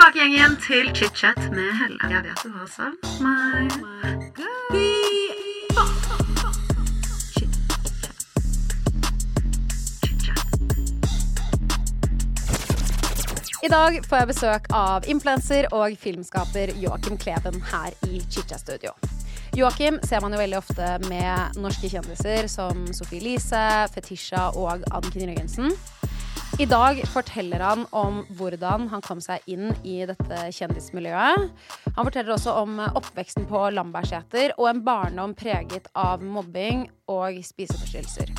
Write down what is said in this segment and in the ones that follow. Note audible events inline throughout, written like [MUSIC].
tilbake igjen til chit-chat med Helle. Jeg vet du har savnet meg. I dag får jeg besøk av influenser og filmskaper Joakim Kleven her i Chicha Studio. Joakim ser man jo veldig ofte med norske kjendiser som Sophie Elise, Fetisha og Anniken Jørgensen. I dag forteller han om hvordan han kom seg inn i dette kjendismiljøet. Han forteller også om oppveksten på Lambertseter og en barndom preget av mobbing og spiseforstyrrelser.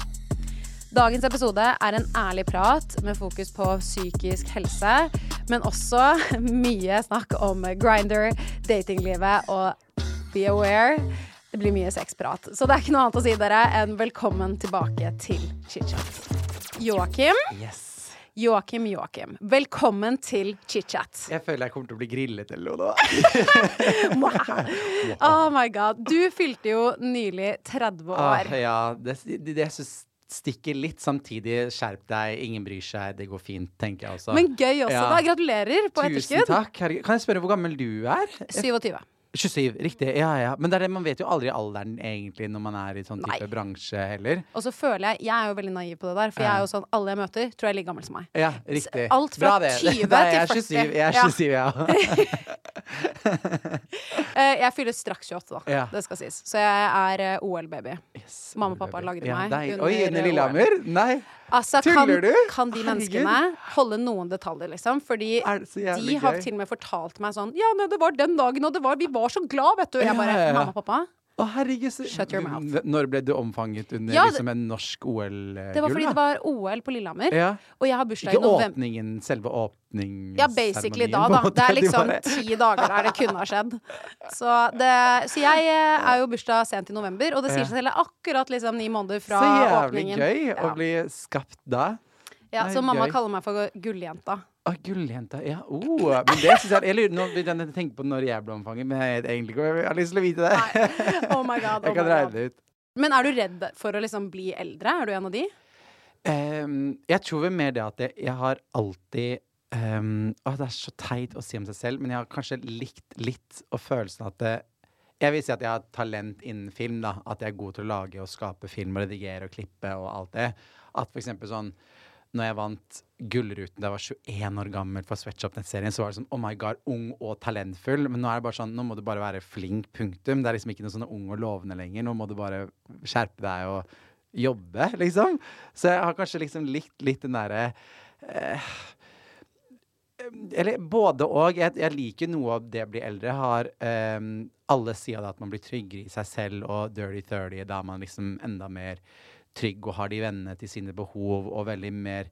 Dagens episode er en ærlig prat med fokus på psykisk helse, men også [LAUGHS] mye snakk om grinder, datinglivet og be aware. Det blir mye sexprat. Så det er ikke noe annet å si dere enn velkommen tilbake til chit-chat. Joakim, Yes. Joakim, Joakim. Velkommen til chit-chat. Jeg føler jeg kommer til å bli grillet eller noe. [LAUGHS] Oh my god. Du fylte jo nylig 30 Ah, år. ja, det, det, det synes stikker litt. Samtidig, skjerp deg, ingen bryr seg, det går fint, tenker jeg også. Men gøy også, Ja. da. Gratulerer på etterskudd. Tusen takk. Herregud. Kan jeg spørre hvor gammel du er? 27. 27, riktig. Ja, ja. Men det er det, man vet jo aldri alderen egentlig når man er i sånn type Nei. bransje heller. Og så føler jeg Jeg er jo veldig naiv på det der, for jeg er jo sånn alle jeg møter, tror jeg er like gammel som meg. Ja, riktig. alt fra 20 [LAUGHS] Da er til jeg 40. 27, jeg er 27, ja. [LAUGHS] Eh, jeg fyller straks 28, da. Ja. Det skal sies. Så jeg er eh, OL-baby. Yes, Mamma og pappa lagde meg deg. under, Oi, under eh, Lillehammer? Nei. Altså, kan, du? kan de menneskene holde noen detaljer, liksom? Fordi Er de har til og med fortalt meg sånn Ja, nei, det var den dagen, og det var, vi var så glad, vet du. Jeg bare Ja, ja, ja. Mamma og pappa. Å, herregud. Shut your mouth. Når ble du omfanget under Ja, liksom en norsk OL-gull? Det var fordi det var OL på Lillehammer, ja. og jeg har bursdag Ikke i november. åpningen, selve åpningsseremonien? Ja, basically da, da. Det er liksom [LAUGHS] ti dager der det kunne ha skjedd. Så, det, så jeg eh, er jo bursdag sent i november, og det sier seg selv akkurat liksom ni måneder fra åpningen. Så jævlig åpningen. gøy å bli skapt da. Ja, så mamma gøy. kaller meg for gulljenta. Ah, gulljenta. Ja, oh, men det synes jeg eller, nå begynner jeg å tenke på når jeg ble omfanget, men jeg vet egentlig ikke Jeg har lyst til å vite det. Oh my god. [LAUGHS] Jeg Oh kan regne det ut. Men er du redd for å liksom bli eldre? Er du en av de? Um, jeg tror vel mer det at jeg, jeg har alltid um, å, Det er så teit å si om seg selv, men jeg har kanskje likt litt og følelsen at det, Jeg vil si at jeg har talent innen film. da At jeg er god til å lage og skape film og redigere og klippe og alt det. At for eksempel sånn når jeg vant Gullruten da jeg var 21 år gammel for Sweatshop-nettserien, så var det sånn Oh my god, ung og talentfull. Men nå er det bare sånn Nå må du bare være flink, punktum. Det er liksom ikke noe sånn ung og lovende lenger. Nå må du bare skjerpe deg og jobbe, liksom. Så jeg har kanskje liksom likt litt den derre eh, Eller både og. Jeg, jeg liker noe av det å bli eldre. Har eh, Alle sier at man blir tryggere i seg selv og dirty 30. Da er man liksom enda mer trygg og har de vennene til sine behov og veldig mer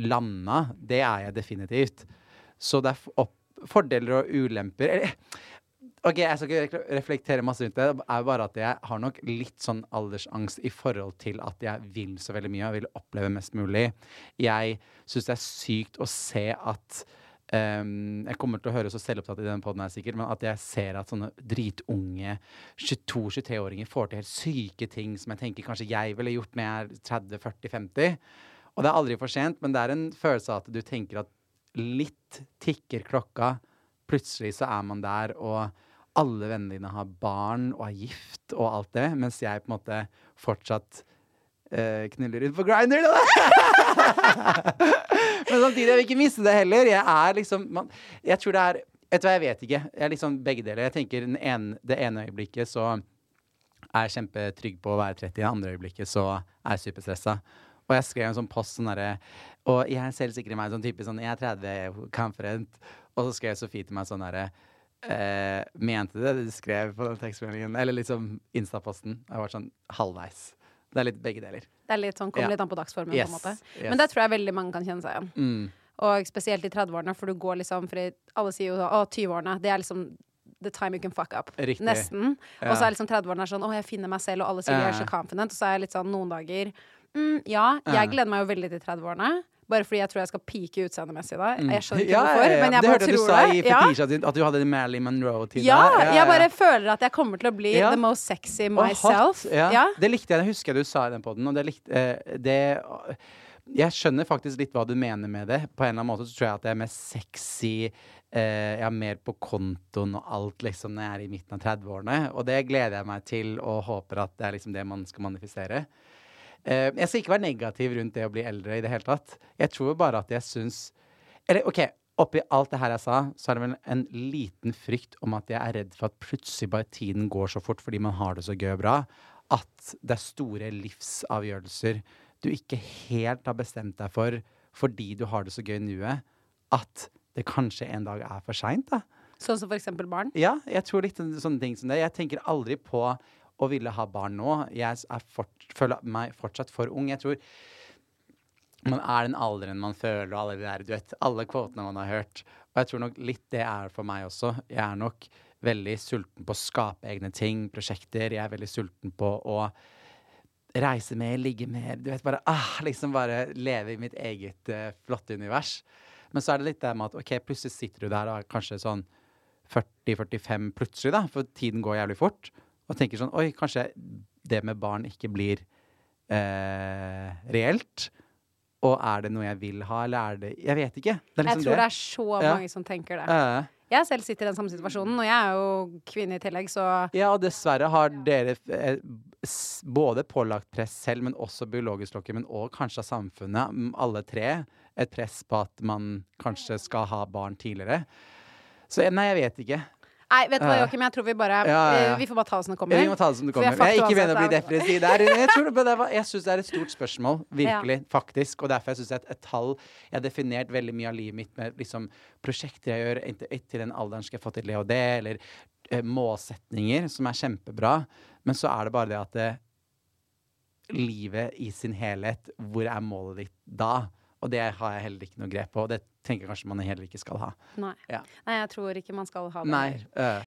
landa. Det er jeg definitivt. Så det er fordeler og ulemper. Eller, OK, jeg skal ikke reflektere masse rundt det. Det er bare at jeg har nok litt sånn aldersangst i forhold til at jeg vil så veldig mye og vil oppleve mest mulig. Jeg syns det er sykt å se at ehm, Jeg kommer til å høre så selvopptatt i denne poden sikkert, men at jeg ser at sånne dritunge 22-23-åringer får til helt syke ting som jeg tenker kanskje jeg ville gjort når jeg er 30-40-50. Og det er aldri for sent, men det er en følelse av at du tenker at litt tikker klokka. Plutselig så er man der, og alle vennene dine har barn og er gift og alt det, mens jeg på en måte fortsatt uh, knuller ut på grinder. [LAUGHS] Men samtidig jeg vil ikke miste det heller. Jeg er liksom man, Jeg tror det er Vet du hva, jeg vet ikke. Jeg er liksom begge deler. Jeg tenker ene, Det ene øyeblikket så er jeg kjempetrygg på å være 30. I det andre øyeblikket så er jeg superstressa. Og jeg skrev en sånn post sånn derre Og jeg er selvsikker i meg, sånn type sånn Jeg er 30, konferent. Og så skrev Sofie til meg sånn derre eh, Mente du det du skrev på den tekstmeldingen? Eller liksom Insta-posten. Jeg var sånn halvveis. Det er litt begge deler. Det er litt sånn, kommer Ja. litt an på dagsformen. Yes, på en måte. yes. Men det tror jeg veldig mange kan kjenne seg igjen. Mm. Og spesielt i 30-årene, for du går liksom For alle sier jo å, 20-årene, det er liksom the time you can fuck up. Riktig. Nesten. Ja. Og så er liksom 30-årene er sånn å, jeg finner meg selv, og alle sier jeg er så confident. Og så er jeg litt sånn noen dager mm, Ja, Ja. jeg gleder meg jo veldig til 30-årene. Bare fordi jeg tror jeg skal peake utseendemessig da. Jeg skjønner ikke Mm. Ja, hvorfor, men jeg det bare hørte jeg du tror sa i Fetisha Ja. din, at du hadde Marilyn Monroe-tida. Ja, jeg bare føler at jeg kommer til å bli the most sexy myself. Det likte jeg, det husker jeg du sa i den poden, og det likte eh, det jeg skjønner faktisk litt hva du mener med det. På en eller annen måte så tror jeg at jeg er mer sexy eh, Jeg har mer på kontoen og alt liksom når jeg er i midten av 30-årene. Og det gleder jeg meg til og håper at det er liksom det man skal manifistere. Eh, jeg skal ikke være negativ rundt det å bli eldre i det hele tatt. Jeg tror bare at jeg syns Eller OK, oppi alt det her jeg sa, så er det vel en liten frykt om at jeg er redd for at plutselig bare tiden går så fort fordi man har det så gøy og bra, at det er store livsavgjørelser du ikke helt har bestemt deg for fordi du har det så gøy i nuet, at det kanskje en dag er for seint, da. Sånn som for eksempel barn. Ja, jeg tror litt sånne ting som det. Jeg tenker aldri på å ville ha barn nå. Jeg fort, føler meg fortsatt for ung. Jeg tror man er den alderen man føler, og alle de der, du vet, alle kvotene man har hørt. Og jeg tror nok litt det er for meg også. Jeg er nok veldig sulten på å skape egne ting, prosjekter. Jeg er veldig sulten på å reise mer, ligge mer. Du vet, bare ah, liksom bare leve i mitt eget uh, flotte univers. Men så er det litt det med at ok, plutselig sitter du der og er kanskje sånn 40-45 plutselig, da, for tiden går jævlig fort, og tenker sånn Oi, kanskje det med barn ikke blir eh, reelt. Og er det noe jeg vil ha, eller er det Jeg vet ikke. Det jeg liksom tror det er så Ja. mange som tenker det. Uh, Jeg selv sitter i den samme situasjonen, og jeg er jo kvinne i tillegg, så ja, og dessverre har dere eh, både pålagt press selv, men også biologisk klokke, men òg kanskje av samfunnet, alle tre, et press på at man kanskje skal ha barn tidligere. Så nei, jeg vet ikke. Nei, vet du hva, Joakim, jeg tror vi bare Ja, ja, eh, Vi får bare ta det som det kommer. Vi må ta det som det kommer. Jeg er ikke meningen å bli depressiv der. Jeg, tror syns det er et stort spørsmål, virkelig, faktisk. Og derfor jeg at et tall Jeg har definert veldig mye av livet mitt med liksom, prosjekter jeg gjør inntil inntil den alderen skal jeg få til det og det, eller eh, målsetninger, som er kjempebra. Men så er det bare det at det, livet i sin helhet, hvor er målet ditt da? Og det har jeg heller ikke noe grep på, og det tenker jeg kanskje man heller ikke skal ha. Nei. Ja. Nei, jeg tror ikke man skal ha det. Nei. øh.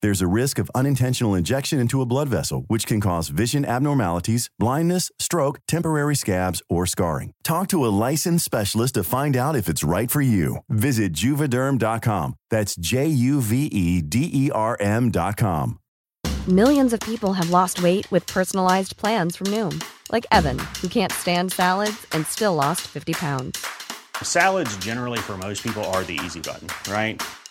There's a risk of unintentional injection into a blood vessel, which can cause vision abnormalities, blindness, stroke, temporary scabs, or scarring. Talk to a licensed specialist to find out if it's right for you. Visit juvederm.com. That's J U V E D E R M.com. Millions of people have lost weight with personalized plans from Noom, like Evan, who can't stand salads and still lost 50 pounds. Salads, generally, for most people, are the easy button, right?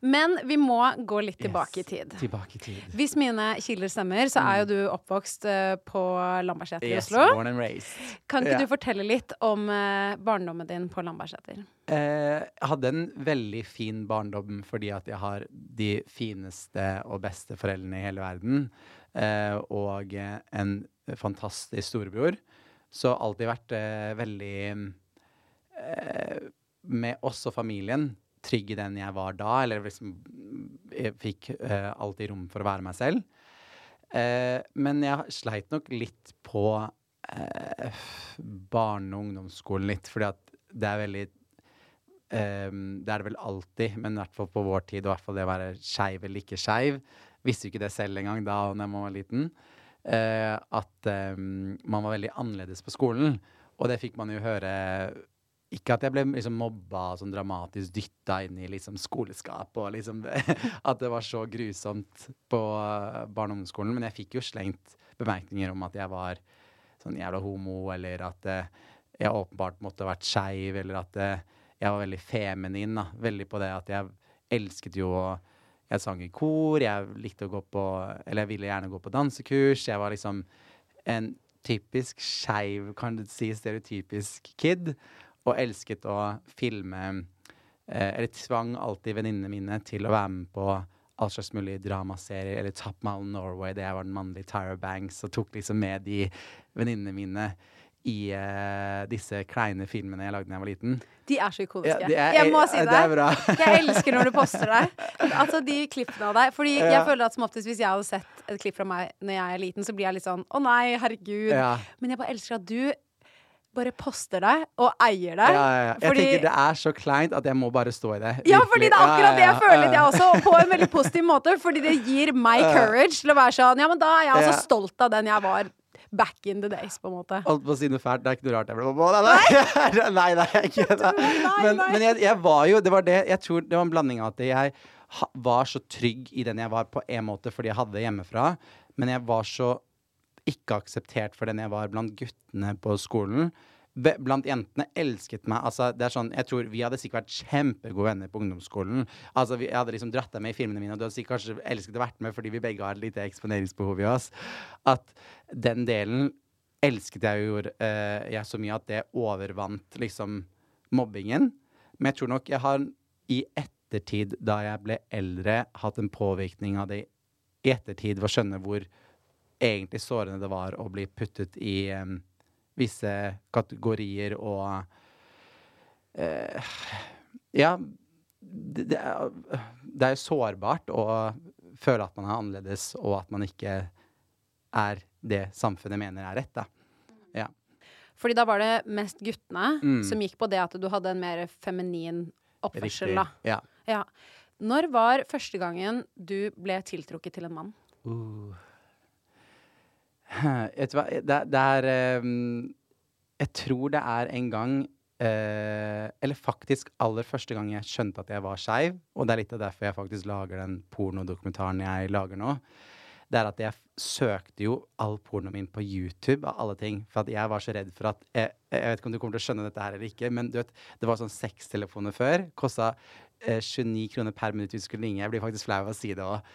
Men vi må gå litt tilbake i tid. Tilbake i tid. Hvis mine kilder stemmer, så er jo du oppvokst eh, på Lambertseter i Yes, Oslo. born and raised. Kan ikke Ja. du fortelle litt om eh, barndommen din på Lambertseter? Eh, jeg hadde en veldig fin barndom fordi at jeg har de fineste og beste foreldrene i hele verden. Eh, og en fantastisk storebror. Så alltid vært eh, veldig Med oss og familien trygg i den jeg var da. Eller liksom Jeg fikk uh, alltid rom for å være meg selv. Uh, men jeg sleit nok litt på uh, barne- og ungdomsskolen litt, fordi at det er veldig um, Det er det vel alltid, men i hvert fall på vår tid, og i hvert fall det å være skeiv eller ikke skeiv. Visste jo ikke det selv engang da når jeg var liten. eh, at um, man var veldig annerledes på skolen. Og det fikk man jo høre ikke at jeg ble liksom mobba sånn dramatisk dytta inn i liksom skoleskap og liksom [LAUGHS] At det var så grusomt på eh, barne- og ungdomsskolen. Men jeg fikk jo slengt bemerkninger om at jeg var sånn jævla homo, eller at eh, jeg åpenbart måtte ha vært skeiv, eller at eh, jeg var veldig feminin. da. Veldig på det at jeg elsket jo å Jeg sang i kor, jeg likte å gå på Eller jeg ville gjerne gå på dansekurs. Jeg var liksom en typisk skeiv, kan du si, stereotypisk kid. Og elsket å filme eh, Eller tvang alltid venninnene mine til å være med på all slags mulig dramaserier. Eller Top Mountain Norway, det jeg var den mannlige Tyra Banks, og tok liksom med de venninnene mine i uh, disse kleine filmene jeg lagde da jeg var liten. De er så ikoniske. Ja, er- jeg må si det. det [LAUGHS] jeg elsker når du poster deg. Altså de klippene av deg. Fordi jeg føler at som oftest hvis jeg hadde sett et klipp fra meg når jeg er liten, så blir jeg litt sånn å nei, herregud. Ja. Men jeg bare elsker at du bare poster deg og eier Ja, deg. ja, ja. Jeg Fordi- tenker det er så kleint at jeg må bare stå i det. Ja, fordi det er akkurat det jeg Ja, ja, føler, ja. jeg også. På en veldig positiv måte. Fordi det gir meg courage til å være sånn Ja, men da er jeg altså stolt av den jeg var back in the days, på en måte. Holdt på å si noe fælt. Det er ikke noe rart jeg ble på. Nei, nei, nei, [LAUGHS] ikke nei. Men, men jeg, jeg var jo Det var det Jeg tror det var en blanding av at jeg var så trygg i den jeg var på en måte fordi jeg hadde det hjemmefra, men jeg var så ikke akseptert for den jeg var blant guttene på skolen. Blant jentene elsket meg. Altså, det er sånn, jeg tror Vi hadde sikkert vært kjempegode venner på ungdomsskolen. Altså, vi, Jeg hadde liksom dratt deg med i filmene mine, og du hadde sikkert kanskje elsket å vært med fordi vi begge har et lite eksponeringsbehov i oss. At den delen elsket jeg jo eh, jeg så mye at det overvant liksom mobbingen. Men jeg tror nok jeg har i ettertid, da jeg ble eldre, hatt en påvirkning av det i ettertid ved å skjønne hvor egentlig sårende det var å bli puttet i um, visse kategorier og uh, Ja, det, det, er, det er jo sårbart å føle at man er annerledes, og at man ikke er det samfunnet mener er rett. da. Ja. Fordi da var det mest guttene Mm. som gikk på det at du hadde en mer feminin oppførsel, Riktig. da. Ja. Ja. Når var første gangen du ble tiltrukket til en mann? Uh. [LAUGHS] Vet du hva, det, er ehm, Jeg tror det er en gang eh, Eller faktisk aller første gang jeg skjønte at jeg var skeiv, og det er litt av derfor jeg faktisk lager den pornodokumentaren jeg lager nå. Det er at jeg søkte jo all pornoen min på YouTube, av alle ting. For at jeg var så redd for at Jeg, jeg vet ikke om du kommer til å skjønne dette her eller ikke, men du vet, det var sånn sextelefoner før. Kosta eh, 29 kroner per minutt hvis du skulle ringe. Jeg blir faktisk flau av å si det òg.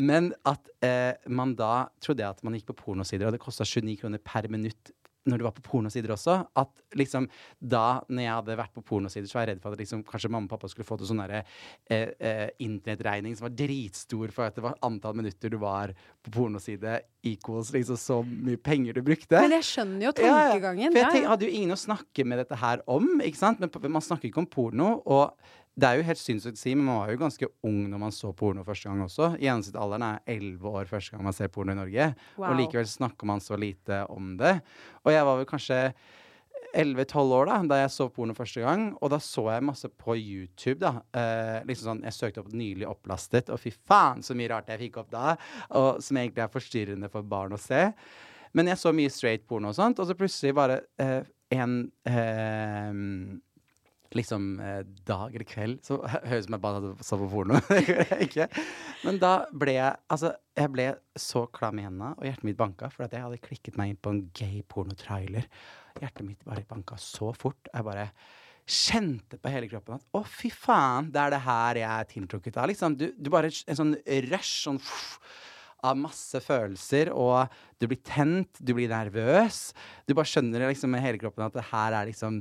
Men at eh, man da trodde at man gikk på pornosider, og det kosta 29 kroner per minutt når du var på pornosider også. At liksom da når jeg hadde vært på pornosider, så var jeg redd for at liksom, kanskje mamma og pappa skulle få til sånn eh, eh, internettregning som var dritstor for at det var antall minutter du var på pornoside equals liksom så mye penger du brukte. Men jeg skjønner jo tankegangen. ja. For jeg tenk, hadde jo ingen å snakke med dette her om, ikke sant? Men man snakker ikke om porno. Og det er jo helt sinnssykt å si, men man var jo ganske ung når man så porno første gang også. Gjennomsnittsalderen er elleve år første gang man ser porno i Norge. Wow. Og likevel snakker man så lite om det. Og jeg var vel kanskje 11-12 år da da jeg så porno første gang, og da så jeg masse på YouTube. da eh, liksom sånn, Jeg søkte opp 'nylig opplastet', og fy faen så mye rart jeg fikk opp da. Og Som egentlig er forstyrrende for barn å se. Men jeg så mye straight porno og sånt, og så plutselig bare eh, en eh, liksom eh, dag eller kveld Så [LAUGHS] høres det ut som jeg bare så på porno. [LAUGHS] Ikke. Men da ble jeg Altså, jeg ble så klam i hendene, og hjertet mitt banka, for at jeg hadde klikket meg inn på en gay pornotrailer. Hjertet mitt bare banka så fort. Jeg bare kjente på hele kroppen at å, fy faen, det er det her jeg er tiltrukket av. Liksom, du, du bare En sånn rush, sånn pff, av masse følelser, og du blir tent, du blir nervøs. Du bare skjønner liksom med hele kroppen at det her er liksom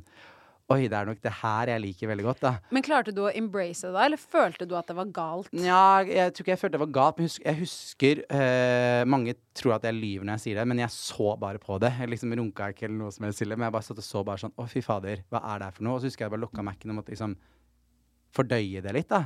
Oi, det er nok det her jeg liker veldig godt, da. Men klarte du å embrace det da, eller følte du at det var galt? Nja, jeg tror ikke jeg følte det var galt. Men jeg husker uh, Mange tror at jeg lyver når jeg sier det, men jeg så bare på det. Jeg liksom runka ikke eller noe som helst stille, men jeg bare satt og så bare sånn Å, fy fader, hva er det her for noe? Og så husker jeg bare lukka Mac-en og måtte liksom fordøye det litt, da.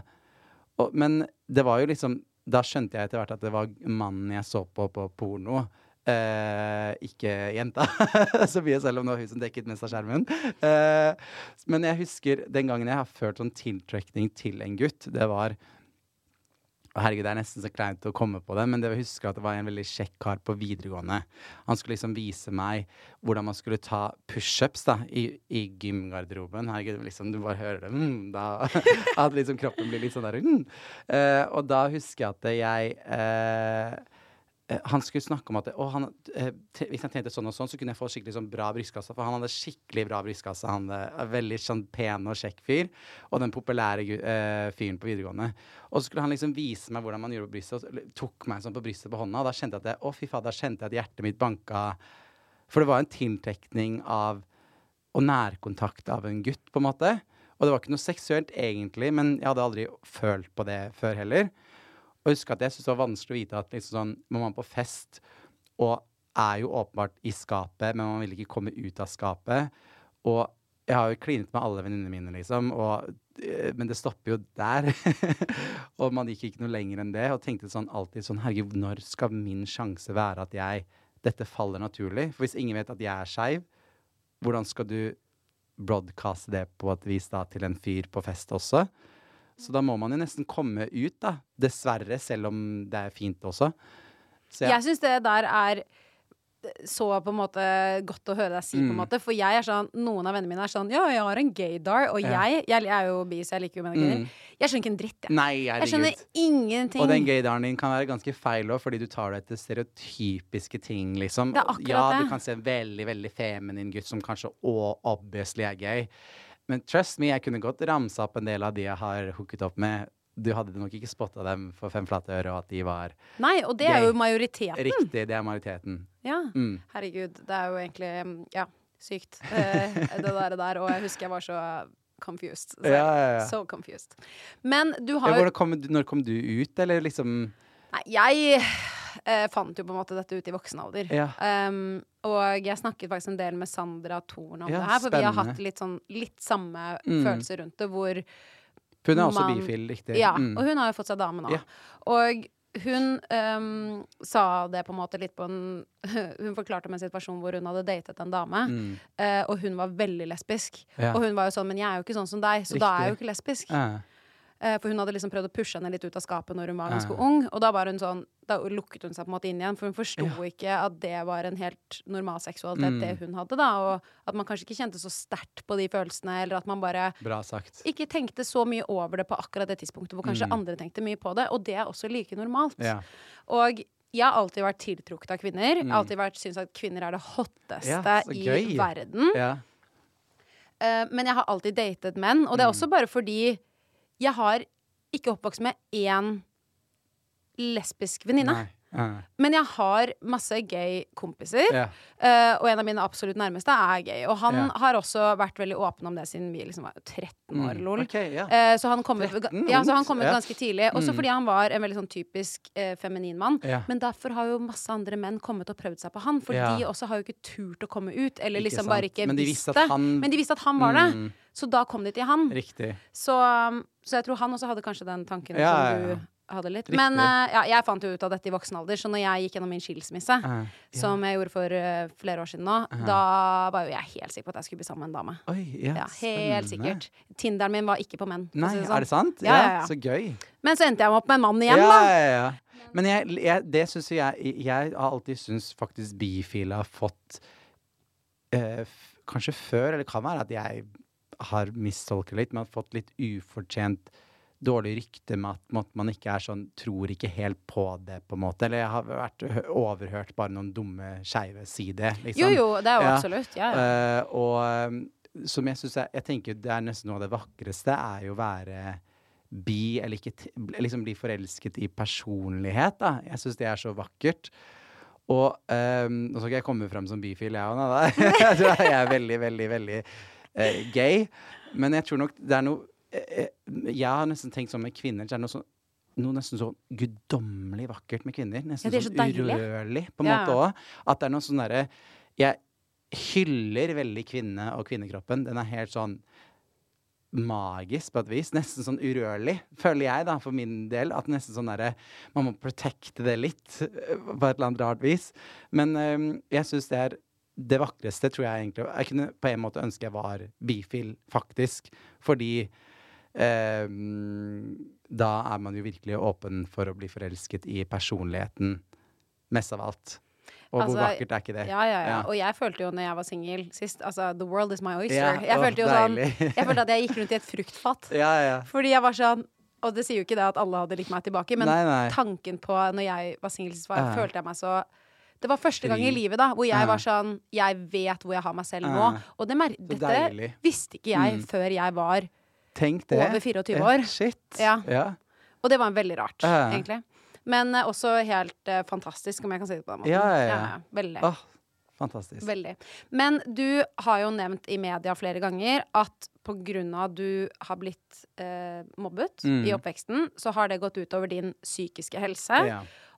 Og, men det var jo liksom Da skjønte jeg etter hvert at det var mannen jeg så på på porno. Eh, ikke jenta [LAUGHS] så mye, selv om det var hun som dekket mest av skjermen. Eh, men jeg husker den gangen jeg har ført sånn tiltrekning til en gutt. Det var og herregud, Det er nesten så kleint å komme på det, men det jeg husker at det var en veldig kjekk kar på videregående. Han skulle liksom vise meg hvordan man skulle ta pushups i, i gymgarderoben. Herregud, liksom, du bare hører det. Mm, da, [LAUGHS] at liksom kroppen blir litt sånn der mm. Eh, og da husker jeg at jeg han skulle snakke om at å, han, eh, hvis jeg trente sånn og sånn, så kunne jeg få skikkelig sånn bra brystkasse. For han hadde skikkelig bra brystkasse. Han er veldig sånn pen og kjekk fyr. Og den populære eh, fyren på videregående. Og så skulle han liksom vise meg hvordan man gjorde på brystet, og tok meg sånn på brystet på hånda. Og da kjente jeg at jeg, å fy faen, da kjente jeg at hjertet mitt banka. For det var en tiltrekning av og nærkontakt av en gutt, på en måte. Og det var ikke noe seksuelt egentlig, men jeg hadde aldri følt på det før heller. Og husker at jeg syns det var vanskelig å vite at liksom sånn, man er på fest og er jo åpenbart i skapet, men man vil ikke komme ut av skapet. Og jeg har jo klinet med alle venninnene mine, liksom, og, eh, men det stopper jo der. [LAUGHS] og man gikk ikke noe lenger enn det, og tenkte sånn alltid sånn Herregud, når skal min sjanse være at jeg Dette faller naturlig? For hvis ingen vet at jeg er skeiv, hvordan skal du broadcaste det på et vis da til en fyr på fest også? Så da må man jo nesten komme ut, da. Dessverre, selv om det er fint også. Så Jeg syns det der er så på en måte godt å høre deg si, på en Mm. måte. For jeg er sånn, noen av vennene mine er sånn Ja, jeg har en gaydar. Og Ja. jeg, jeg, er jo bi, så jeg liker jo menn og kvinner. Mm. Jeg skjønner ikke en dritt, jeg. Nei, Jeg skjønner ingenting. Og den gaydaren din kan være ganske feil òg, fordi du tar det etter stereotypiske ting, liksom. Det er akkurat ja, det. du kan se en veldig, veldig feminin gutt som kanskje òg obviously er gay. Men trust me, jeg kunne godt ramsa opp en del av de jeg har hooket opp med. Du hadde nok ikke spotta dem for fem flate øre, og at de var Nei, og det er jo majoriteten. riktig. Det er majoriteten. Ja. Mm. Herregud, det er jo egentlig Ja, sykt. Eh, det der, der. Og jeg husker jeg var så confused. Så, Ja, ja, ja. So confused. Men du har jo ja, når kom du ut, eller liksom Nei, jeg eh, fant jo på en måte dette ut i voksen alder. Ja. Um, og jeg snakket faktisk en del med Sandra Thorn om Ja, det her, for vi har hatt litt sånn litt samme Mm. følelser rundt det, hvor hun er også Man- bifil, riktig? Ja, Mm. og hun har jo fått seg dame nå. Ja. Og hun um, sa det på en måte litt på en [LAUGHS] Hun forklarte om en situasjon hvor hun hadde datet en dame, Mm. uh, og hun var veldig lesbisk. Og hun var jo sånn, men jeg er jo ikke sånn som deg, så da er jeg jo ikke lesbisk. Ja. Eh, For hun hadde liksom prøvd å pushe henne litt ut av skapet når hun var ganske ung. Og da var hun sånn, da lukket hun seg på en måte inn igjen, for hun forsto Ja. ikke at det var en helt normal seksualitet, Mm. det hun hadde, da. Og at man kanskje ikke kjente så sterkt på de følelsene, eller at man bare Bra sagt. ikke tenkte så mye over det på akkurat det tidspunktet hvor kanskje Mm. andre tenkte mye på det. Og det er også like normalt. Ja. Og jeg har alltid vært tiltrukket av kvinner. Mm. Alltid syntes at kvinner er det hotteste Ja, i verden. ja. Eh, men jeg har alltid datet menn, og det er Mm. også bare fordi jeg har ikke oppvokst med én lesbisk venninne. Men jeg har masse gay kompiser, yeah. uh, og en av mine absolutt nærmeste er gay. Og han yeah. har også vært veldig åpen om det siden vi liksom var 13 år, Mm. lol. Ok, ja. Så han kom ut, ja, så han kom ut ja. ganske tidlig. Også Mm. fordi han var en veldig sånn typisk uh, feminin mann. Men derfor har jo masse andre menn kommet og prøvd seg på han. For de også har jo ikke turt å komme ut, eller Ikke liksom sant. bare ikke Men de visste han- Men de visste at han var det. Mm. Så da kom de til han. Riktig. Så, um, så jeg tror han også hadde kanskje den tanken Ja, som du hadde litt. Riktig. Men uh, ja, jeg fant jo ut av dette i voksen alder, så når jeg gikk gjennom min skilsmisse, Ja. som jeg gjorde for uh, flere år siden nå, da var jo jeg helt sikker på at jeg skulle bli sammen med en dame. Oi, ja, Ja, helt spennende. sikkert. Tinderen min var ikke på menn. Nei, sånn. er sånn. det sant? Ja. Så gøy. Men så endte jeg opp med en mann igjen, ja, da. ja, ja. Men jeg, jeg, det syns jeg Jeg har alltid syntes faktisk bifile har fått eh, Kanskje før, eller kan være at jeg har mistolket litt, men har fått litt ufortjent dårlig rykte med at man ikke er sånn Tror ikke helt på det, på en måte. Eller jeg har vært overhørt bare noen dumme skeive si det, liksom. Jo, jo, det er jo Ja. absolutt. Ja, ja. Uh, og um, som jeg syns jeg, Jeg tenker det er nesten noe av det vakreste er jo å være bi, eller ikke liksom bli forelsket i personlighet, da. Jeg syns det er så vakkert. Og um, nå skal ikke jeg komme frem som bifil, jeg òg, da. [LAUGHS] Jeg er veldig, veldig, veldig eh, gay. Men jeg tror nok det er noe eh, eh, Jeg har nesten tenkt sånn med kvinner, det er noe sånn noe nesten sånn guddommelig vakkert med kvinner. Nesten Ja, så sånn urørlig, på en Ja. måte òg. At det er noe sånn derre Jeg hyller veldig kvinne og kvinnekroppen. Den er helt sånn magisk på et vis. Nesten sånn urørlig, føler jeg, da, for min del. At nesten sånn derre Man må protecte det litt, eh, på et eller annet rart vis. Men eh, jeg syns det er det vakreste, tror jeg egentlig. Jeg kunne på en måte ønske jeg var bifil, faktisk. Fordi eh, da er man jo virkelig åpen for å bli forelsket i personligheten, mest av alt. Og Altså, hvor vakkert er ikke det? Ja, ja, ja. Ja. Og jeg følte jo når jeg var singel sist Altså, the world is my oyster. Ja, jeg følte jo sånn. Jeg følte at jeg gikk rundt i et fruktfat. [LAUGHS] Ja, ja. Fordi jeg var sånn Og det sier jo ikke det at alle hadde likt meg tilbake, men Nei, nei. tanken på når jeg var singel sist, følte jeg meg så det var første gang i livet da hvor jeg var sånn Jeg vet hvor jeg har meg selv nå. Og det dette visste ikke jeg Mm. før jeg var. Over 24 Ja, år. Shit. Ja. ja. Og det var veldig rart, Ja. egentlig. Men eh, også helt eh, fantastisk, om jeg kan si det på den måten. Ja, ja, ja. Veldig. Oh, fantastisk. Veldig. Men du har jo nevnt i media flere ganger at på grunn av at du har blitt eh, mobbet Mm. i oppveksten, så har det gått utover din psykiske helse.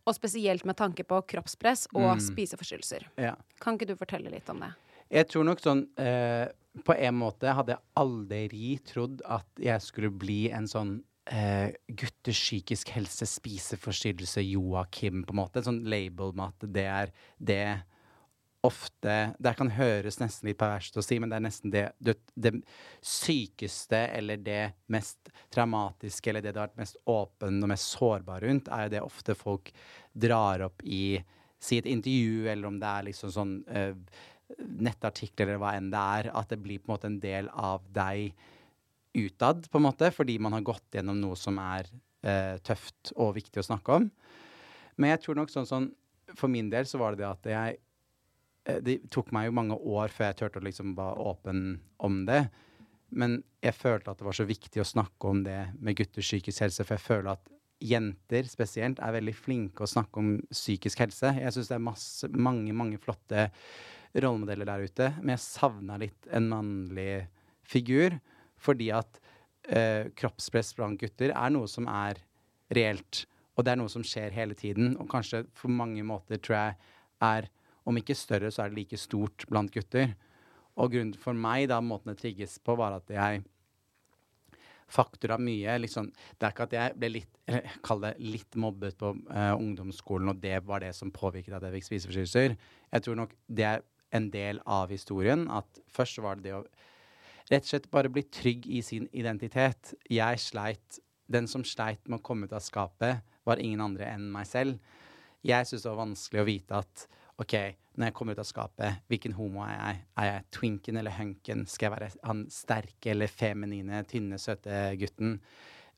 Og spesielt med tanke på kroppspress og Mm. spiseforstyrrelser. ja. Kan ikke du fortelle litt om det? Jeg tror nok sånn eh, På en måte hadde jeg aldri trodd at jeg skulle bli en sånn eh, gutters psykisk helse, spiseforstyrrelse, Joakim, på en måte. En sånn label med at det er det ofte Det kan høres nesten litt perverst å si, men det er nesten det, det, det sykeste eller det mest traumatiske eller det det har vært mest åpen og mest sårbar rundt, er jo det ofte folk drar opp i Si et intervju, eller om det er liksom sånn uh, nettartikler eller hva enn det er, at det blir på en måte en del av deg utad, på en måte, fordi man har gått gjennom noe som er uh, tøft og viktig å snakke om. Men jeg tror nok sånn sånn For min del så var det det at jeg Det tok meg jo mange år før jeg turte å liksom være åpen om det. Men jeg følte at det var så viktig å snakke om det med gutters psykisk helse, for jeg føler at jenter spesielt er veldig flinke å snakke om psykisk helse. Jeg syns det er masse, mange, mange flotte rollemodeller der ute, men jeg savna litt en mannlig figur, fordi at eh, kroppspress blant gutter er noe som er reelt, og det er noe som skjer hele tiden, og kanskje for mange måter tror jeg er om ikke større, så er det like stort blant gutter. Og grunnen for meg, da, måten det trigges på, var at jeg faktura mye. Liksom, det er ikke at jeg ble litt, kall det litt mobbet på uh, ungdomsskolen, og det var det som påvirket at jeg fikk spiseforstyrrelser. Jeg tror nok det er en del av historien. At først var det det å rett og slett bare bli trygg i sin identitet. Jeg sleit Den som sleit med å komme ut av skapet, var ingen andre enn meg selv. Jeg syntes det var vanskelig å vite at OK, når jeg kommer ut av skapet, hvilken homo er jeg? Er jeg twinken eller hunken? Skal jeg være han sterke eller feminine, tynne, søte gutten?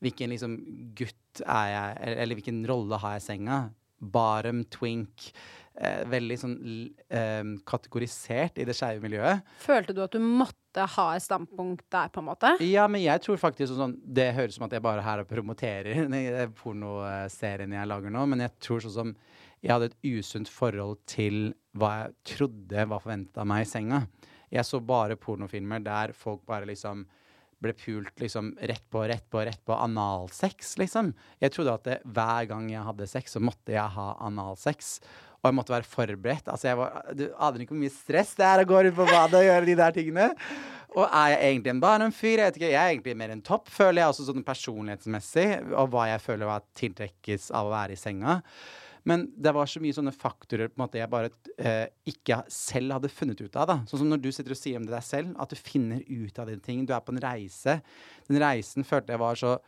Hvilken liksom gutt er jeg, eller, eller hvilken rolle har jeg i senga? Barem, twink. Eh, veldig sånn eh, kategorisert i det skeive miljøet. Følte du at du måtte ha et standpunkt der, på en måte? Ja, men jeg tror faktisk sånn Det høres ut som at jeg bare er her og promoterer [LAUGHS] den pornoserien jeg lager nå, men jeg tror sånn som jeg hadde et usunt forhold til hva jeg trodde var forventet av meg i senga. Jeg så bare pornofilmer der folk bare liksom ble pult liksom rett på, rett på, rett på. Analsex, liksom. Jeg trodde at det, hver gang jeg hadde sex, så måtte jeg ha analsex. Og jeg måtte være forberedt. Altså, jeg var, du aner ikke hvor mye stress det er å gå ut på badet og gjøre de der tingene. Og er jeg egentlig en barndomsfyr? Jeg vet ikke, jeg er egentlig mer en topp, føler jeg, også sånn personlighetsmessig. Og hva jeg føler var tiltrekkes av å være i senga. Men det var så mye sånne faktorer på en måte jeg bare eh, ikke selv hadde funnet ut av. da. Sånn som når du sitter og sier om det deg selv, at du finner ut av dine ting. Du er på en reise. Den reisen følte jeg var så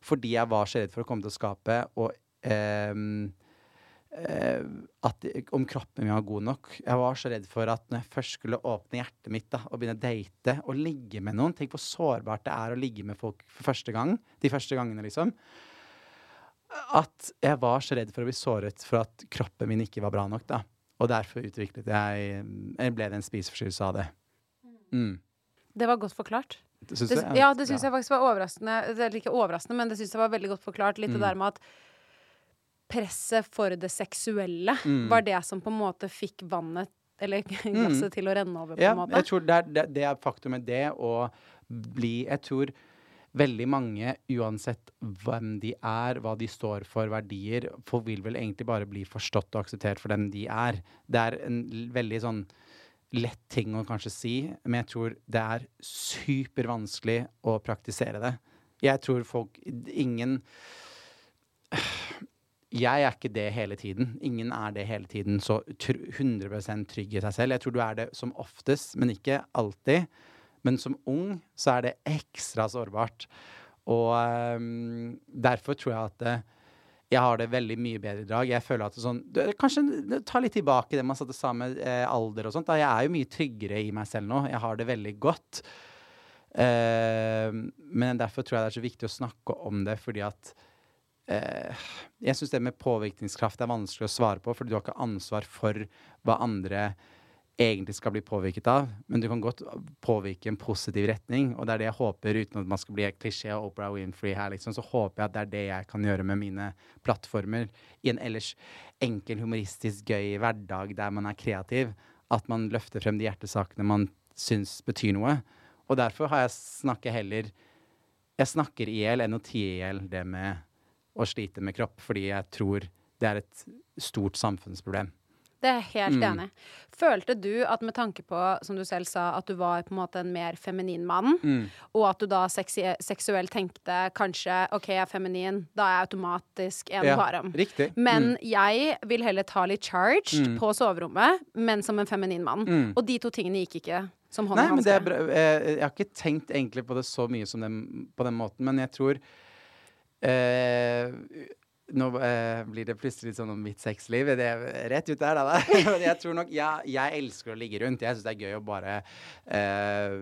Fordi jeg var så redd for å komme til å skape, og eh, eh, at om kroppen min var god nok. Jeg var så redd for at når jeg først skulle åpne hjertet mitt da, og begynne å date og ligge med noen Tenk hvor sårbart det er å ligge med folk for første gang. De første gangene, liksom. At jeg var så redd for å bli såret for at kroppen min ikke var bra nok. da. Og derfor utviklet jeg Eller ble det en spiseforstyrrelse av det. Mm. Det var godt forklart. Syns Det, jeg? ja, det syns jeg faktisk var overraskende. Det er ikke overraskende, men det syns jeg var veldig godt forklart. Litt Mm. det der med at presset for det seksuelle Mm. var det som på en måte fikk vannet, eller [LAUGHS] glasset, til å renne over, på Ja, en måte. jeg tror det er, det, det er faktum med det å bli Jeg tror veldig mange, uansett hvem de er, hva de står for, verdier, for vil vel egentlig bare bli forstått og akseptert for den de er. Det er en veldig sånn lett ting å kanskje si, men jeg tror det er supervanskelig å praktisere det. Jeg tror folk Ingen jeg er ikke det hele tiden. Ingen er det hele tiden så 100% trygg i seg selv. Jeg tror du er det som oftest, men ikke alltid. Men som ung så er det ekstra sårbart. Og um, derfor tror jeg at uh, jeg har det veldig mye bedre i dag. Jeg føler at det sånn du, Kanskje ta litt tilbake det man satte sammen eh, alder og sånt. Da. Jeg er jo mye tryggere i meg selv nå. Jeg har det veldig godt. Uh, men derfor tror jeg det er så viktig å snakke om det, fordi at uh, Jeg syns det med påvirkningskraft er vanskelig å svare på, fordi du har ikke ansvar for hva andre egentlig skal bli påvirket av, men du kan godt påvirke en positiv retning. Og det er det jeg håper, uten at man skal bli klisjé og Oprah Winfrey her, liksom, så håper jeg at det er det jeg kan gjøre med mine plattformer i en ellers enkel, humoristisk, gøy hverdag der man er kreativ. At man løfter frem de hjertesakene man syns betyr noe. Og derfor har jeg snakket heller Jeg snakker i hjel enn å tie i hjel det med å slite med kropp, fordi jeg tror det er et stort samfunnsproblem. Det er jeg helt Mm. enig. Følte du at med tanke på, som du selv sa, at du var på en måte en mer feminin mann, Mm. og at du da seksuelt tenkte kanskje OK, jeg er feminin, da er jeg automatisk en Ja, varam. riktig. Men Mm. jeg vil heller ta litt charged Mm. på soverommet, men som en feminin mann. Mm. Og de to tingene gikk ikke som hånd Nei, i men det hanske. bra. Eh, Jeg har ikke tenkt egentlig på det så mye som den, på den måten, men jeg tror eh, Nå eh, blir det plutselig sånn om mitt sexliv. Det er rett ut der, da. [LAUGHS] Jeg tror nok ja, Jeg elsker å ligge rundt. Jeg syns det er gøy å bare eh,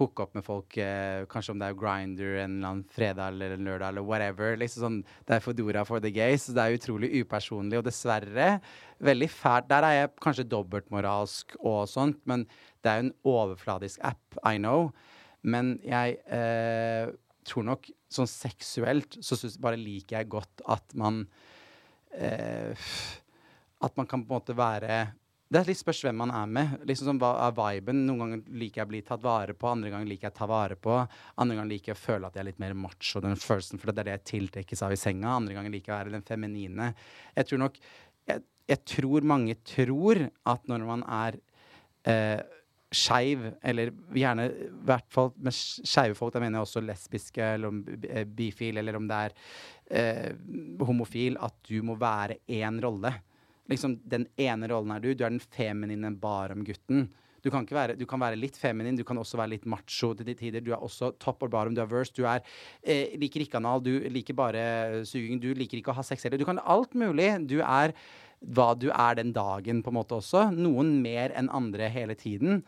hooke opp med folk, eh, kanskje om det er Grinder en eller annen fredag eller en lørdag eller whatever. Liksom sånn, Det er Foodora for the gays. Det er utrolig upersonlig, og dessverre veldig fælt. Der er jeg kanskje dobbeltmoralsk og sånt, men det er jo en overfladisk app, I know. Men jeg eh, tror nok sånn seksuelt så synes, bare liker jeg godt at man eh, At man kan på en måte være Det er litt spørs hvem man er med. Liksom sånn, Hva er viben? Noen ganger liker jeg å bli tatt vare på, andre ganger liker jeg å ta vare på. Andre ganger liker jeg å føle at jeg er litt mer macho den følelsen, for det er det jeg tiltrekkes av i senga. Andre ganger liker jeg å være den feminine. Jeg tror nok Jeg, jeg tror mange tror at når man er eh, skeiv, eller gjerne i hvert fall med skeive folk, da mener jeg også lesbiske, eller om eh, bifil, eller om det er eh, homofil, at du må være én rolle. Liksom, den ene rollen er du. Du er den feminine barom-gutten. Du kan, ikke være, du kan være litt feminin, du kan også være litt macho til de tider. Du er også top or bottom, du er verse, du er, eh, liker ikke anal, du liker bare suging, du liker ikke å ha sex heller. Du kan alt mulig. Du er hva du er den dagen, på en måte også. Noen mer enn andre hele tiden.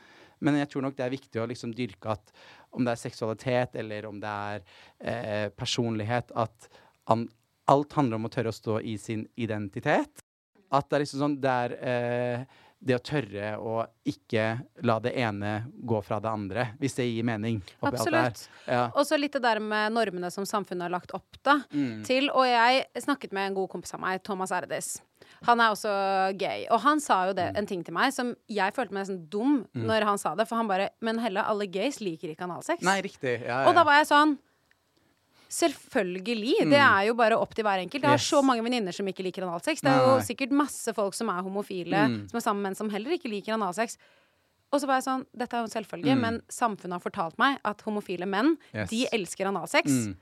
Men jeg tror nok det er viktig å liksom dyrke at om det er seksualitet eller om det er eh, personlighet, at an, alt handler om å tørre å stå i sin identitet. At det er liksom sånn Det er eh, det å tørre å ikke la det ene gå fra det andre, hvis det gir mening. Absolutt. Ja. Og så litt det der med normene som samfunnet har lagt opp da, Mm. til. Og jeg snakket med en god kompis av meg, Thomas Erdis. Han er også gay. Og han sa jo Mm. det, en ting til meg som jeg følte meg nesten dum når han sa det. For han bare Men Helle, alle gays liker ikke analsex. Nei, riktig. Ja, ja, Og da var jeg sånn Selvfølgelig. Det er jo bare opp til hver enkelt. Jeg har Mm. Yes. så mange venninner som ikke liker analsex. Det er jo sikkert masse folk som er homofile, Mm. som er sammen med menn som heller ikke liker analsex. Og så var jeg sånn, dette er jo en selvfølge, Mm. men samfunnet har fortalt meg at homofile menn, Yes. de elsker analsex. Mm.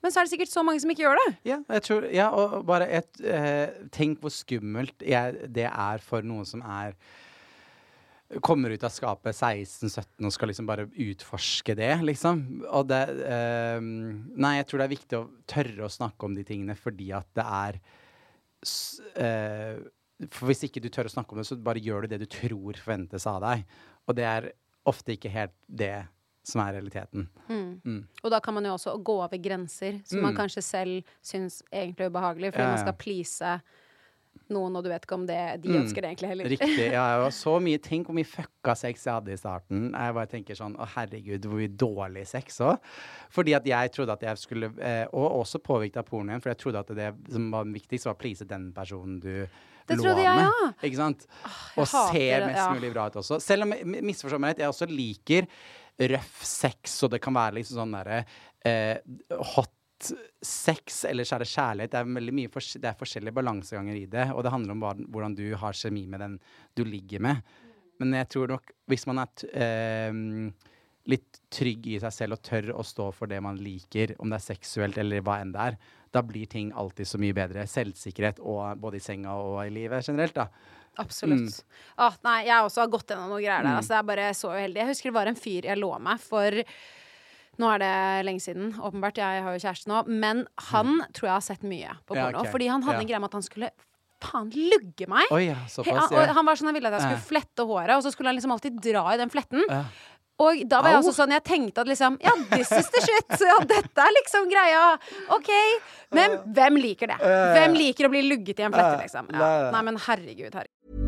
Men så er det sikkert så mange som ikke gjør det. Ja, jeg tror, ja og og bare et, eh, Tenk hvor skummelt jeg, det er for noen som er Kommer ut av skapet 16-17 og skal liksom bare utforske det, liksom. Og det eh, Nei, jeg tror det er viktig å tørre å snakke om de tingene fordi at det er eh, For hvis ikke du tør å snakke om det, så bare gjør du det du tror forventes av deg. Og det er ofte ikke helt det som er realiteten. Mm. Og da kan man jo også gå over grenser som man Mm. kanskje selv syns egentlig er ubehagelig, fordi Ja, man skal please noen, og du vet ikke om det, de Mm. ønsker det egentlig heller. Riktig. Ja, og så mye [LAUGHS] Tenk hvor mye fucka sex jeg hadde i starten. Jeg bare tenker sånn Å, herregud, hvor mye dårlig sex òg. Fordi at jeg trodde at jeg skulle eh, Og også påvirket av pornoen, for jeg trodde at det som var viktigst, var å please den personen du Det trodde jeg også. Ikke sant? Åh, og ser mest det, ja. mulig bra ut også. Selv om, misforstå meg rett, jeg også liker røff sex, og det kan være liksom sånn derre eh, hot sex, eller så er det kjærlighet. Det er veldig mye fors det er forskjellige balanseganger i det, og det handler om hva, hvordan du har kjemi med den du ligger med. Men jeg tror nok hvis man er t ehm, litt trygg i seg selv og tør å stå for det man liker, om det er seksuelt eller hva enn det er, da blir ting alltid så mye bedre. Selvsikkerhet og både i senga og i livet generelt, da. Absolutt. Åh, nei, jeg også har gått gjennom noen greier der. Mm. Altså, jeg er bare så uheldig. Jeg husker det var en fyr jeg lå med for nå er det lenge siden, åpenbart. Jeg har jo kjæreste nå. Men han tror jeg har sett mye på Ja, okay. Fordi han hadde Ja. en greie med at han skulle faen lugge meg. Oi, ja, He- såpass. han, Ja. og han var sånn, han ville at jeg skulle flette håret, og så skulle han liksom alltid dra i den fletten. Og da var jeg også sånn, jeg tenkte at liksom Ja, this is the shit! Ja, dette er liksom greia. OK. Men hvem liker det? Hvem liker å bli lugget i en flette, liksom? Nei, men herregud, herregud.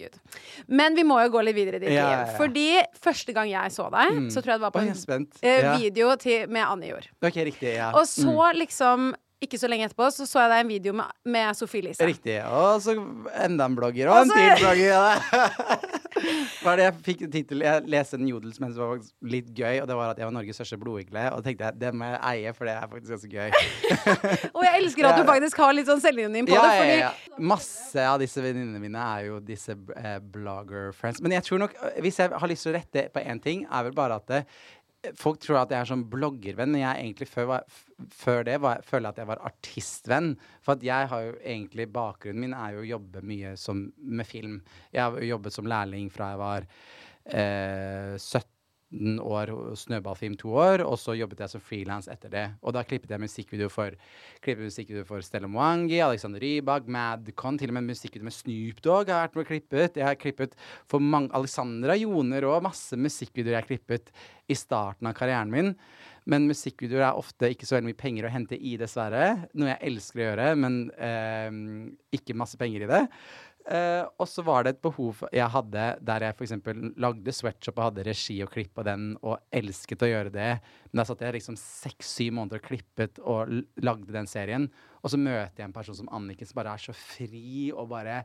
Gud. Men vi må jo gå litt videre i ditt Ja, liv. Fordi første gang jeg så deg, Mm. så tror jeg det var på en eh, video til, med Anne Jord. Okay, riktig. Ja. Og så liksom, ikke så lenge etterpå, så så jeg deg en video med, med Sofie Elise. Riktig. Og så enda en blogger, og Og en så- til blogger. [LAUGHS] Hva er det jeg fikk tittel Jeg leste en jodel som var faktisk litt gøy, og det var at jeg var Norges største blodigle. Og tenkte jeg, det må jeg eie, for det er faktisk ganske gøy. [LAUGHS] Og jeg elsker at du faktisk har litt sånn selvironi på Ja, det. Fordi ja, ja. Masse av disse venninnene mine er jo disse eh, blogger friends. Men jeg tror nok, eh, hvis jeg har lyst til å rette på én ting, er vel bare at det, Folk tror at jeg er sånn bloggervenn, men jeg egentlig før, var, før det var, føler at jeg var artistvenn. For at jeg har jo egentlig Bakgrunnen min er jo å jobbe mye som, med film. Jeg har jo jobbet som lærling fra jeg var eh, 17 år hos Snøballfilm to år, og så jobbet jeg som frilans etter det. Og da klippet jeg musikkvideo for, musikkvideo for Stella Mwangi, Alexander Rybak, Madcon, til og med musikkvideo med Snoop Dogg har vært med og klippet. Jeg har klippet for mange Alexandra Joner og masse musikkvideoer jeg har klippet i starten av karrieren min. Men musikkvideoer er ofte ikke så veldig mye penger å hente i, dessverre. Noe jeg elsker å gjøre, men eh, ikke masse penger i det. Eh, og så var det et behov jeg hadde der jeg f.eks. lagde Sweatshop og hadde regi og klipp av den, og elsket å gjøre det. Men da satt jeg liksom seks-syv måneder og klippet og lagde den serien. Og så møter jeg en person som Anniken som bare er så fri og bare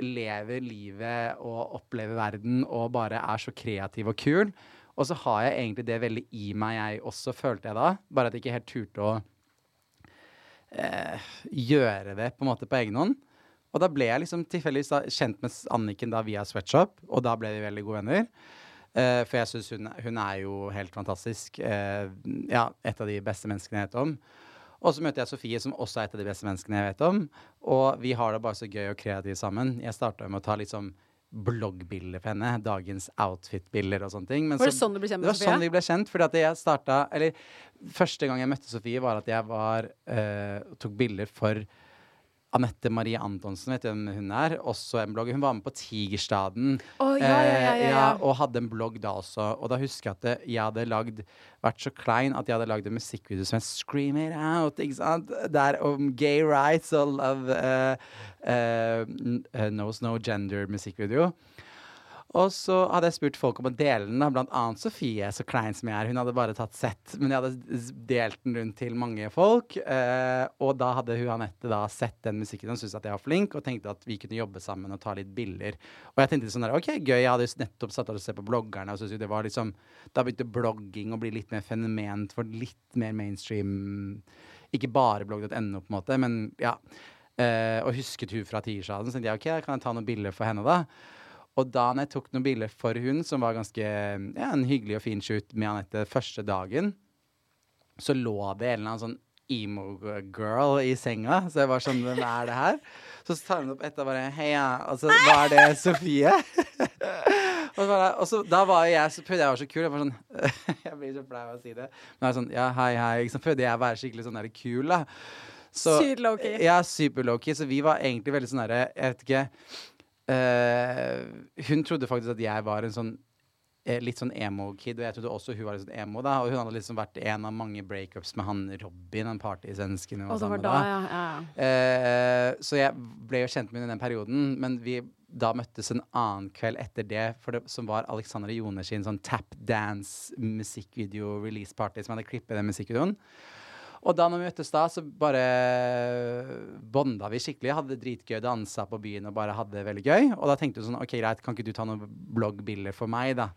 lever livet og opplever verden og bare er så kreativ og kul. Og så har jeg egentlig det veldig i meg, jeg også, følte jeg da. Bare at jeg ikke helt turte å uh, gjøre det på en måte på egen hånd. Og da ble jeg liksom tilfeldigvis kjent med Anniken da via Sweatshop, og da ble vi veldig gode venner. Uh, for jeg syns hun, hun er jo helt fantastisk. Uh, ja, et av de beste menneskene jeg vet om. Og så møter jeg Sofie, som også er et av de beste menneskene jeg vet om. Og vi har det bare så gøy og kreativt sammen. Jeg starta med å ta sånn bloggbilder for henne. Dagens outfit-bilder og sånne ting. Men Var det så- sånn du ble kjent med Sofie? Det var sånn vi ble kjent. Fordi at jeg starta Eller første gang jeg møtte Sofie, var at jeg var uh, tok bilder for Anette Marie Antonsen, vet du hvem hun er? Også en blogger. Hun var med på Tigerstaden. oh, ja, ja, ja, ja, og hadde en blogg da også. Og da husker jeg at jeg hadde lagd vært så klein at jeg hadde lagd en musikkvideo som het 'Scream It Out'. ikke sant? Der om gay rights og love uh, uh, uh, Knows No Gender-musikkvideo. Og så hadde jeg spurt folk om å dele den, blant annet Sofie, så klein som jeg er. Hun hadde bare tatt sett, men jeg hadde delt den rundt til mange folk. Eh, og da hadde hun Anette da sett den musikken og syntes at jeg var flink, og tenkte at vi kunne jobbe sammen og ta litt bilder. Og jeg tenkte sånn der, OK, gøy. Jeg hadde nettopp satt og sett på bloggerne, og syntes jo det var liksom Da begynte blogging å bli litt mer fenomen for litt mer mainstream Ikke bare blogg.no, på en måte, men ja. Eh, og husket hun fra Tirsdagen, så tenkte jeg OK, kan jeg ta noen bilder for henne, da? Og da når jeg tok noen bilder for hun, som var ganske ja, en hyggelig og fin shoot med Anette første dagen, så lå det en eller annen sånn emo-girl i senga. Så jeg var sånn Hvem er det her? Så tar hun opp etter og bare ja. Altså, hva er det, Sofie? [LAUGHS] og, så bare, og så, da var jeg Så prøvde jeg å være så kul. Jeg var sånn [LAUGHS] Jeg blir så flau av å si det. Men jeg var sånn Ja, hei, hei. Så prøvde jeg å være skikkelig sånn der kul, da. Så, Sykt low-key. Ja, super low-key. Så vi var egentlig veldig sånn derre Jeg vet ikke eh, Hun trodde faktisk at jeg var en sånn eh, litt sånn emo-kid, og jeg trodde også hun var litt sånn emo. da Og hun hadde liksom vært en av mange breakups med han Robin, den partysvensken Og sammen da, da. ja. ja, ja. Eh, så jeg ble jo kjent med henne i den perioden, men vi da møttes en annen kveld etter det, for det som var Alexandra Joner sin sånn tap dance musikkvideo release party som hadde klippet den musikkvideoen. Og da når vi møttes da, så bare bonda vi skikkelig. Hadde det dritgøy, dansa på byen og bare hadde det veldig gøy. Og da tenkte vi sånn OK, greit, kan ikke du ta noen bloggbilder for meg, da?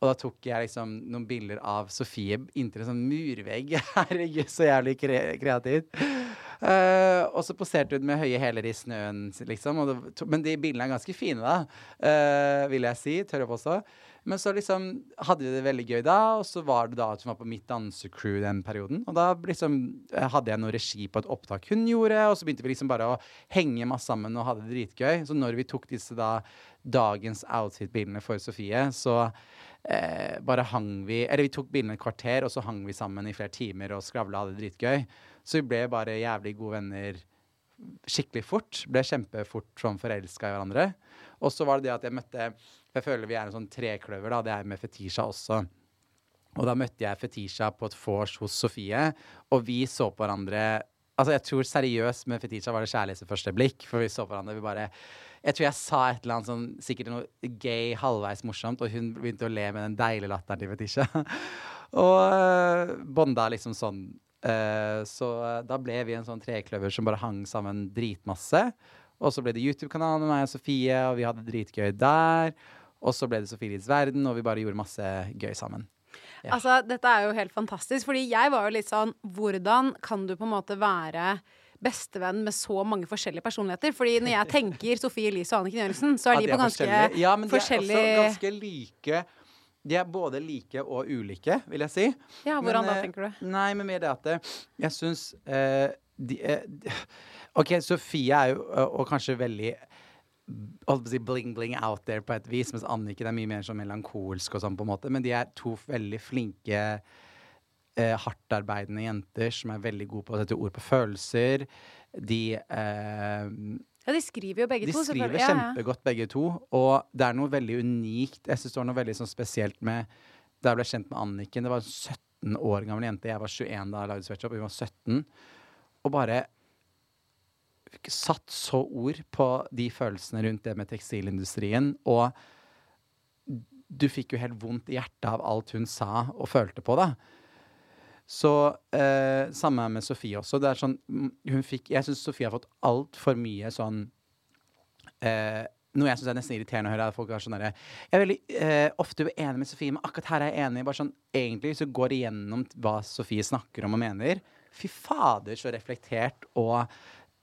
Og da tok jeg liksom noen bilder av Sofie inntil en sånn murvegg. [LAUGHS] Herregud, så jævlig kre kreativt. Uh, og så poserte hun med høye hæler i snøen, liksom. Det, men de bildene er ganske fine, da, Uh, vil jeg si. Tør jeg påstå. Men så liksom hadde vi det veldig gøy da, og så var det da at hun var på mitt dansecrew den perioden. Og da liksom eh, hadde jeg noe regi på et opptak hun gjorde, og så begynte vi liksom bare å henge masse sammen og hadde det dritgøy. Så når vi tok disse da dagens outfit-bildene for Sofie, så eh, bare hang vi Eller vi tok bildene et kvarter, og så hang vi sammen i flere timer og skravla og hadde det dritgøy. Så vi ble bare jævlig gode venner skikkelig fort. Ble kjempefort sånn forelska i hverandre. Og så var det det at jeg møtte Jeg føler vi er en sånn trekløver, da. Det er med Fetisha også. Og da møtte jeg Fetisha på et vors hos Sofie, og vi så på hverandre Altså, jeg tror seriøst med Fetisha var det kjærlighet ved første blikk, for vi så på hverandre. Vi bare Jeg tror jeg sa et eller annet sånn sikkert noe gay, halvveis morsomt, og hun begynte å le med den deilige latteren til Fetisha. [LAUGHS] og uh, bonda liksom sånn. Eh, så eh, da ble vi en sånn trekløver som bare hang sammen dritmasse. Og så ble det YouTube-kanal med meg og Sofie, og vi hadde dritgøy der. Og så ble det Sofie verden, og vi bare gjorde masse gøy sammen. Ja. Altså, dette er jo helt fantastisk, fordi jeg var jo litt sånn Hvordan kan du på en måte være bestevenn med så mange forskjellige personligheter? Fordi når jeg [LAUGHS] tenker Sofie Elise og Anniken Jørgensen, så er At de på ganske forskjellige. ja, men forskjellig De er også ganske like. De er både like og ulike, vil jeg si. Ja, hvordan Men, da, eh, tenker du? Nei, men mer det at eh, jeg syns eh, de, eh, de- OK, Sofie er jo eh, og kanskje veldig holdt på å si bling-bling out there på et vis, mens Anniken er mye mer sånn melankolsk og sånn, på en måte. Men de er to veldig flinke, eh, hardtarbeidende jenter som er veldig gode på å sette ord på følelser. De eh, Ja, de skriver jo begge de to. skriver. Ja, ja. kjempegodt, begge to. Og det er noe veldig unikt. Jeg synes det var noe veldig sånn spesielt med Da jeg ble kjent med Anniken. Det var en 17 år gammel jente. Jeg var 21 da jeg lagde Sweatshop. Hun var 17. Og bare satt så ord på de følelsene rundt det med tekstilindustrien. Og du fikk jo helt vondt i hjertet av alt hun sa og følte på, da. Så eh, samme med Sofie også. Det er sånn, hun fikk, jeg syns Sofie har fått altfor mye sånn eh, Noe jeg syns er nesten irriterende å høre, folk er sånn der, Jeg er veldig eh, ofte uenig med Sofie, men akkurat her er jeg enig. Bare sånn, Egentlig så går det igjennom hva Sofie snakker om og mener. Fy fader, så reflektert og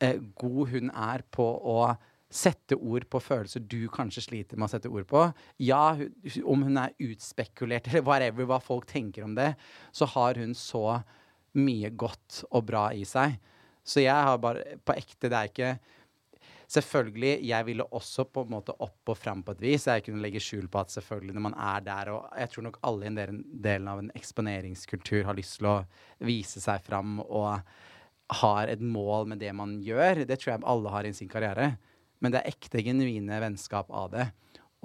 eh, god hun er på å sette ord på følelser du kanskje sliter med å sette ord på. Ja, hun, om hun er utspekulert [LAUGHS] eller whatever, hva folk tenker om det, så har hun så mye godt og bra i seg. Så jeg har bare På ekte, det er ikke Selvfølgelig, jeg ville også på en måte opp og fram på et vis. Jeg kunne legge skjul på at selvfølgelig når man er der, og jeg tror nok alle i en del, delen av en eksponeringskultur har lyst til å vise seg fram og har et mål med det man gjør. Det tror jeg alle har i sin karriere. Men det er ekte, genuine vennskap av det.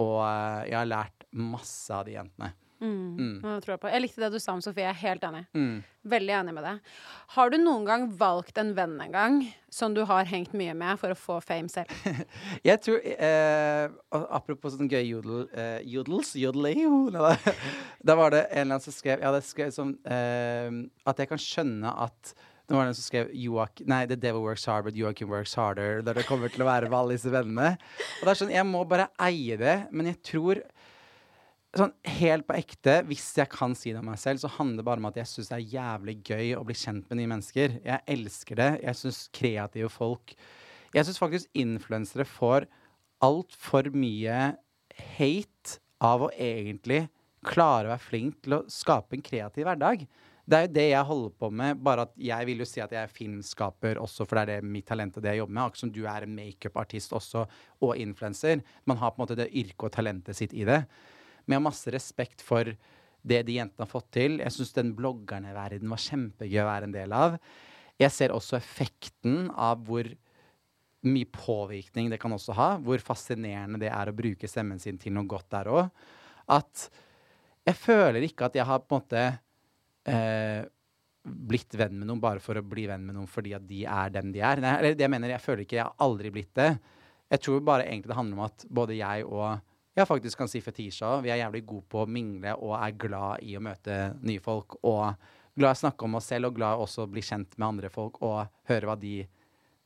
Og eh, jeg har lært masse av de jentene. Mm. Mm. Jeg, på. jeg likte det du sa om Sofie. Jeg er helt enig. Mm. Veldig enig med det. Har du noen gang valgt en venn en gang som du har hengt mye med for å få fame selv? [LAUGHS] Jeg tror eh, Apropos sånn gøy jodel, eh, jodels Jodeleo da, [LAUGHS] da var det en eller annen som skrev ja, skrevet sånn eh, At jeg kan skjønne at det var den som skrev Joak, Nei, The Devil Works Hard, but Joakim Works Harder. Der det kommer til å være med alle disse vennene. Og det er sånn, Jeg må bare eie det. Men jeg tror sånn helt på ekte, hvis jeg kan si det om meg selv, så handler det bare om at jeg syns det er jævlig gøy å bli kjent med nye mennesker. Jeg elsker det. Jeg syns kreative folk Jeg syns faktisk influensere får altfor mye hate av å egentlig klare å være flink til å skape en kreativ hverdag. Det er jo det jeg holder på med, bare at jeg vil jo si at jeg er filmskaper også, for det er det mitt talent og det jeg jobber med. Akkurat som du er en makeupartist også, og influenser. Man har på en måte det yrket og talentet sitt i det. Men jeg har masse respekt for det de jentene har fått til. Jeg syns den bloggerne-verden var kjempegøy å være en del av. Jeg ser også effekten av hvor mye påvirkning det kan også ha. Hvor fascinerende det er å bruke stemmen sin til noe godt der òg. At jeg føler ikke at jeg har på en måte eh, blitt venn med noen bare for å bli venn med noen fordi at de er den de er. Nei, det jeg mener, jeg føler ikke jeg har aldri blitt det. Jeg tror bare egentlig det handler om at både jeg og jeg faktisk kan si Fetisha vi er jævlig gode på å mingle og er glad i å møte nye folk. Og glad i å snakke om oss selv og glad i også å bli kjent med andre folk og høre hva de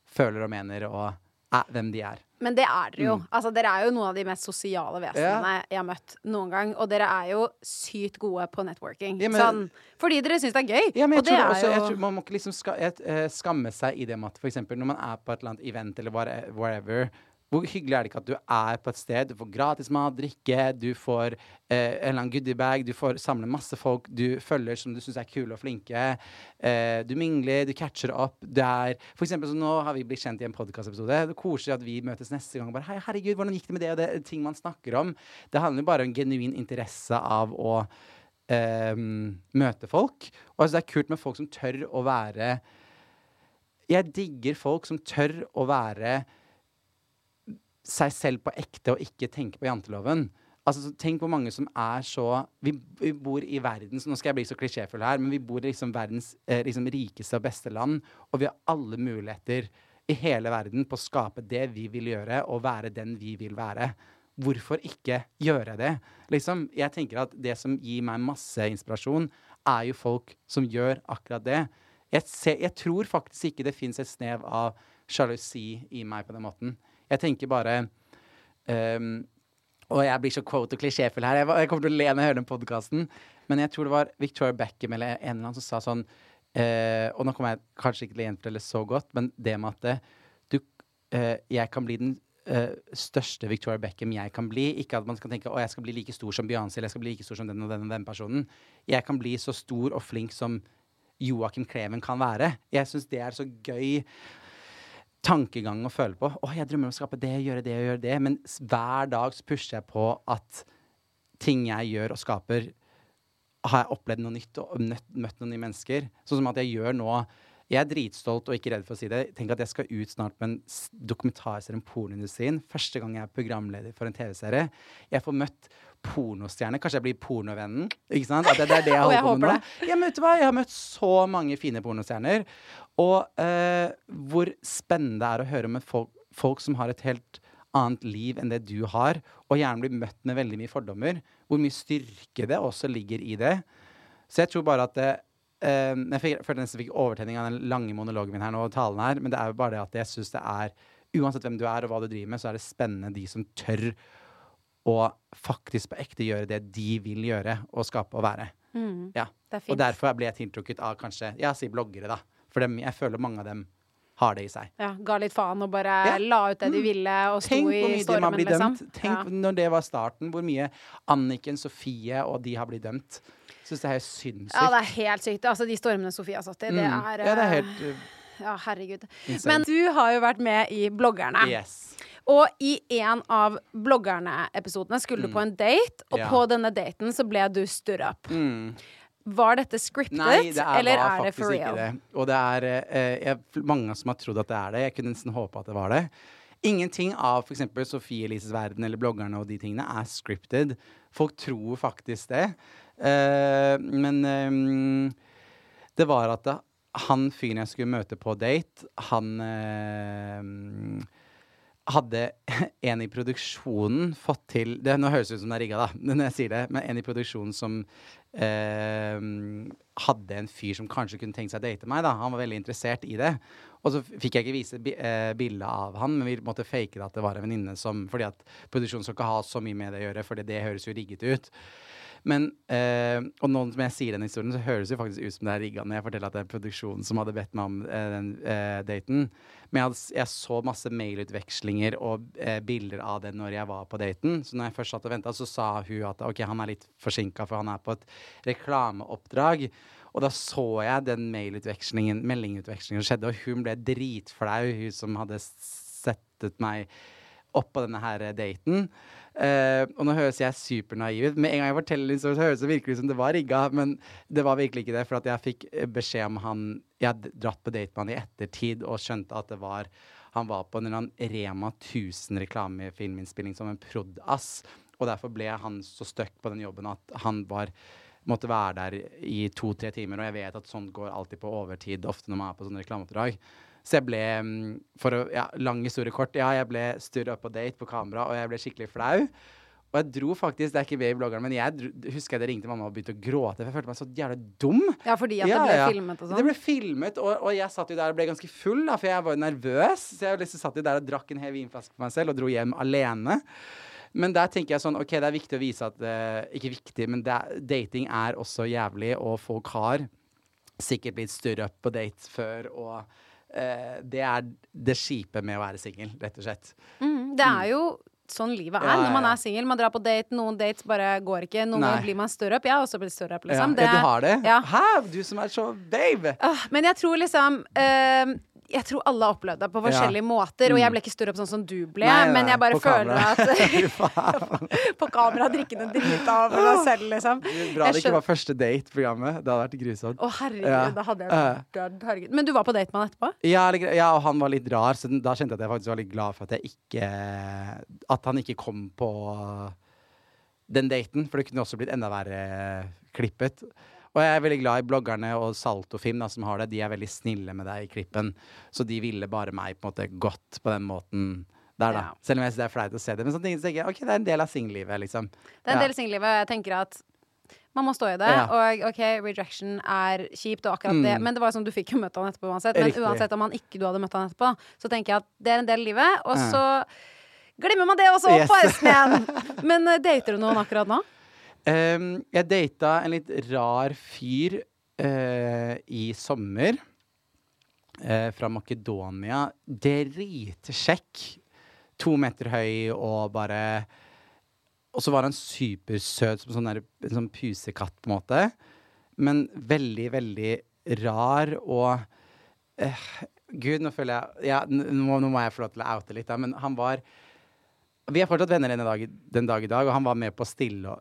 føler og mener og er, hvem de er. Men det er dere jo. Mm. Altså, dere er jo noen av de mest sosiale vesenene jeg har møtt noen gang. Og dere er jo sykt gode på networking. Ja, men- sånn, fordi dere syns det er gøy. Ja, men jeg det tror det også, jo jeg tror Man må ikke liksom ska, et, eh, skamme seg i det med at eksempel når man er på et eller annet event eller whate- wherever hvor hyggelig er det ikke at du er på et sted, du får gratis mat, drikke, du får eh, en eller annen goodiebag, du får samle masse folk du følger som du syns er kule og flinke. Eh, du mingler, du catcher opp. Det For eksempel så nå har vi blitt kjent i en podkastepisode. Det er koselig at vi møtes neste gang og bare Hei, herregud, hvordan gikk det med det og det? Ting man snakker om. Det handler jo bare om genuin interesse av å eh, møte folk. Og altså, det er kult med folk som tør å være Jeg digger folk som tør å være seg selv på ekte og ikke tenke på janteloven. Altså, tenk hvor mange som er så vi, vi bor i verden så Nå skal jeg bli så klisjéfull her, men vi bor i liksom verdens eh, liksom rikeste og beste land, og vi har alle muligheter i hele verden på å skape det vi vil gjøre, og være den vi vil være. Hvorfor ikke gjøre det? Liksom, jeg tenker at Det som gir meg masse inspirasjon, er jo folk som gjør akkurat det. Jeg, ser, jeg tror faktisk ikke det fins et snev av sjalusi i meg på den måten. Jeg tenker bare um, Og jeg blir så quote og klisjéfull her. Jeg, jeg kommer til å le når jeg hører den podkasten. Men jeg tror det var Victoria Beckham eller en eller annen som sa sånn uh, Og nå kommer jeg kanskje ikke til å gjenfortelle så godt, men det med at eh, du uh, Jeg kan bli den største Victoria Beckham jeg kan bli. Ikke at man skal tenke å jeg skal bli like stor som Beyoncé eller jeg skal bli like stor som den og den og den personen. Jeg kan bli så stor og flink som Joakim Kleven kan være. Jeg syns det er så gøy tankegang å føle på. Å, jeg drømmer om å skape det, gjøre det og gjøre det. Men hver dag så pusher jeg på at ting jeg gjør og skaper, har jeg opplevd noe nytt og møtt, møtt noen nye mennesker. Sånn som at jeg gjør nå Jeg er dritstolt og ikke redd for å si det. Tenk at jeg skal ut snart med en dokumentarserie om pornoindustrien. Første gang jeg er programleder for en TV-serie. Jeg får møtt pornostjerne. Kanskje jeg blir pornovennen. Ikke sant? At det, det er det jeg [LAUGHS] holder på med nå. Ja, men vet du hva? Jeg har møtt så mange fine pornostjerner. Og uh, hvor spennende det er å høre om folk, folk som har et helt annet liv enn det du har, og gjerne blir møtt med veldig mye fordommer. Hvor mye styrke det også ligger i det. Så jeg tror bare at det, eh, Jeg følte nesten fikk overtenning av den lange monologen min her nå, og talen her, men det er jo bare det at jeg syns det er Uansett hvem du er og hva du driver med, så er det spennende de som tør å faktisk på ekte gjøre det de vil gjøre, og skape og være. Mm, Ja. Og derfor ble jeg tiltrukket av kanskje Ja, si bloggere, da. For dem, jeg føler mange av dem har det i seg. Ja, ga litt faen og bare Ja. la ut det de ville, og sto Tenk hvor mye de har blitt liksom. dømt. Tenk Ja. når det var starten, hvor mye Anniken, Sofie og de har blitt dømt. Syns det er sinnssykt. Ja, det er helt sykt. Altså, de stormene Sofie har satt i, det Mm. er Ja, det er helt uh, Ja, herregud. insane. Men du har jo vært med i Bloggerne. Yes. Og i en av Bloggerne-episodene skulle du på en date, og Mm. Ja. på denne daten så ble du stirra up. Mm. Var dette scriptet, Nei, det er, eller er det for for ikke real? det. Og det er eh, jeg, mange som har trodd at det er det. Jeg kunne nesten håpe at det var det. Ingenting av f.eks. Sofie Elises verden eller bloggerne og de tingene er scripted. folk tror faktisk det. Eh, men eh, det var at det, han fyren jeg skulle møte på date, han eh, hadde [LAUGHS] en i produksjonen fått til det, Nå høres det ut som det er rigga, da, når jeg sier det, men en i produksjonen som eh, hadde en fyr som kanskje kunne tenkt seg å date meg. da, Han var veldig interessert i det. Og så fikk jeg ikke vise bi eh, bilde av han, men vi måtte fake det at det var en venninne Fordi at produksjonen skal ikke ha så mye med det å gjøre, fordi det høres jo rigget ut. Men, eh, og nå som jeg sier den historien, så høres det faktisk ut som det er rigga når jeg forteller at det er produksjonen som hadde bedt meg om eh, den eh, daten. Men jeg, hadde, jeg så masse mailutvekslinger og eh, bilder av det når jeg var på daten. Så når jeg først satt og venta, så sa hun at ok, han er litt forsinka, for han er på et reklameoppdrag. Og da så jeg den mailutvekslingen, meldingutvekslingen som skjedde, og hun ble dritflau, hun som hadde settet meg opp på denne her daten. Eh, og nå høres jeg supernaiv ut. Med en gang jeg forteller det, så høres det virkelig ut som det var rigga, men det var virkelig ikke det. For at jeg fikk eh, beskjed om han Jeg hadde dratt på date med han i ettertid og skjønte at det var han var på en eller annen Rema 1000 reklamefilminnspilling som en prod.ass. Og derfor ble han så stuck på den jobben at han var måtte være der i to-tre timer. Og jeg vet at sånt går alltid på overtid ofte når man er på sånne reklameoppdrag. Så jeg ble, mm, for å, ja, lang historie kort, ja, jeg ble sturra på date på kamera, og jeg ble skikkelig flau. Og jeg dro faktisk, det er ikke med i bloggeren, men jeg dro, husker jeg det ringte mamma og begynte å gråte, for jeg følte meg så jævlig dum. Ja, fordi at det ble filmet og sånn. Det ble filmet, og, og jeg satt jo der og ble ganske full, da, for jeg var jo nervøs. Så jeg liksom satt jo der og drakk en hel vinflaske for meg selv og dro hjem alene. Men der tenker jeg sånn, ok, det er viktig å vise at uh, Ikke viktig, men er, dating er også jævlig, og folk har sikkert blitt større opp på date før, og det er det kjipe med å være singel, rett og slett. Mm, det er jo sånn livet er Ja, ja, når man er singel. Man drar på date, noen dates bare går ikke. Noen ganger blir man større opp. Jeg har også blitt større opp, liksom. ja, ja, du har det? Ja. Hæ? Du som er så babe! Uh, Men jeg tror liksom eh, jeg tror alle har opplevd det på forskjellige Ja. måter. Og Mm. jeg ble ikke større opp sånn som du ble, Nei, nei, men jeg bare føler kamera. At. På kamera [LAUGHS] [LAUGHS] drikkende drit av meg selv, liksom. Bra det ikke var første date-programmet. Det hadde vært grusomt. Å, herregud, Ja. da hadde jeg dødd. Herregud. Men du var på date med han etterpå? Ja, ja, og han var litt rar, så da kjente jeg at jeg faktisk var litt glad for at jeg ikke At han ikke kom på den daten, for det kunne også blitt enda verre klippet. Og jeg er veldig glad i bloggerne og Saltofilm da, som har det. De er veldig snille med deg i klippen. Så de ville bare meg på en måte godt på den måten der. Ja. Selv om jeg syns det er flaut å se det. Men sånn tenker jeg ok, det er en del av singellivet, liksom. Det er en del singellivet, og jeg tenker at man må stå i det. Ja. Og OK, rejection er kjipt, og akkurat det Mm. Men det var jo sånn, du fikk jo møte han etterpå uansett. Men Riktig. uansett om han ikke du hadde møtt han etterpå, så tenker jeg at det er en del av livet. Og så glemmer man det også Yes. på resten igjen. [LAUGHS] Men eh, dater du noen akkurat nå? Ehm, jeg data en litt rar fyr uh, i sommer. Uh, fra Makedonia. Dritsjekk. To meter høy og bare Og så var han supersøt som sånn der, en sånn pusekatt, på en måte. Men veldig, veldig rar og uh, Gud, nå føler jeg ja, nå, nå må jeg få lov til å oute litt, da, men han var vi er fortsatt venner den dag, den dag i dag, og han var med på å stille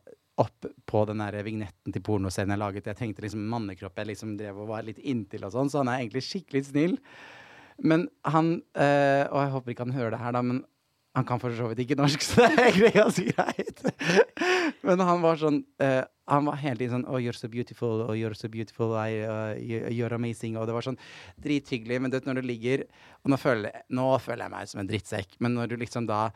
opp på den der vignetten til pornoscenen jeg laget. Jeg tenkte liksom mannekropp jeg liksom drev og var litt inntil og sånn, så han er egentlig skikkelig snill. Men han øh, Og jeg håper ikke han hører det her, da, men han kan for så vidt ikke norsk, [LAUGHS] så det er egentlig ganske greit. Men han var sånn øh, Han var hele tiden sånn Oh, you're so beautiful, oh, you're so beautiful, I, uh, you're amazing. Og det var sånn drithyggelig. Men du vet, når du ligger Og nå føler, nå føler jeg meg som en drittsekk, men når du liksom da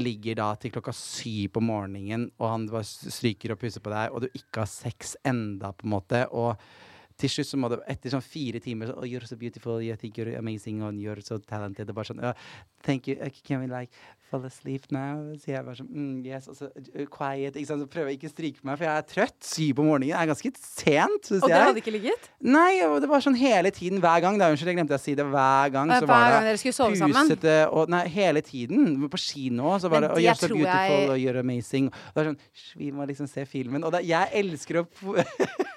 ligger da til klokka syv på morgenen, og han bare stryker og pusser på deg, og du ikke har sex enda, på en måte, og til slutt så må det, etter sånn fire timer så, oh, you're so beautiful, you think you're amazing, and you're so talented, og bare sånn, oh, thank you, can we like fall asleep now? Så jeg bare sånn, mm, yes, og så uh, quiet, ikke sant, så prøver jeg ikke å stryke meg, for jeg er trøtt, syv på morgenen, det er ganske sent, Og det hadde ikke ligget? Nei, og det var sånn hele tiden, hver gang. Da, unnskyld, jeg glemte å si det. Hver gang så hver var gang dere skulle sove sammen? og Nei, hele tiden. På kino så var Men det oh, You're so beautiful jeg- og you're amazing. Og det var sånn Vi må liksom se filmen. Og da, jeg elsker å [LAUGHS]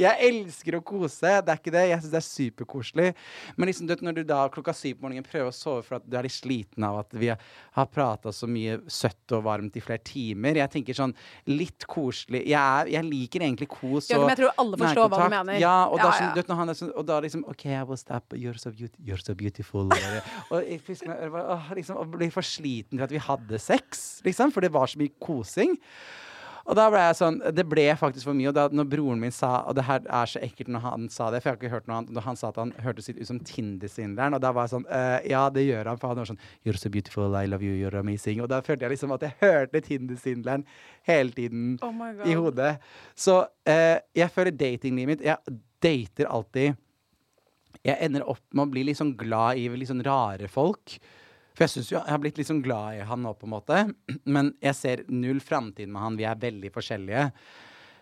Jeg elsker å kose. Det er ikke det. Jeg syns det er superkoselig. Men liksom, du vet, når du da klokka syv på morgenen prøver å sove for at du er litt sliten av at vi har, prata så mye søtt og varmt i flere timer Jeg tenker sånn litt koselig Jeg, er, jeg liker egentlig kos Ja, men jeg tror alle forstår hva du mener. Ja, og, da, Ja, sånn, ja. du vet, når han er sånn, og da liksom OK, I will stop. You're so, beaut you're so beautiful. Og, [LAUGHS] og jeg husker jeg liksom, og blir for sliten til at vi hadde sex, liksom. For det var så mye kosing. Og da ble jeg sånn Det ble faktisk for mye. Og da når broren min sa Og det her er så ekkelt når han sa det, for jeg har ikke hørt noe annet. Når han sa at han hørtes litt ut som Tinder-svindleren, og da var jeg sånn uh, Ja, det gjør han. For han var sånn You're so beautiful, I love you, you're amazing. Og da følte jeg liksom at jeg hørte Tinder-svindleren hele tiden Oh i hodet. Så uh, jeg føler datinglivet mitt Jeg dater alltid Jeg ender opp med å bli litt sånn glad i litt sånn rare folk. For jeg syns jo jeg har blitt litt sånn glad i han nå, på en måte. [CLEARS THROAT] Men jeg ser null framtid med han. Vi er veldig forskjellige.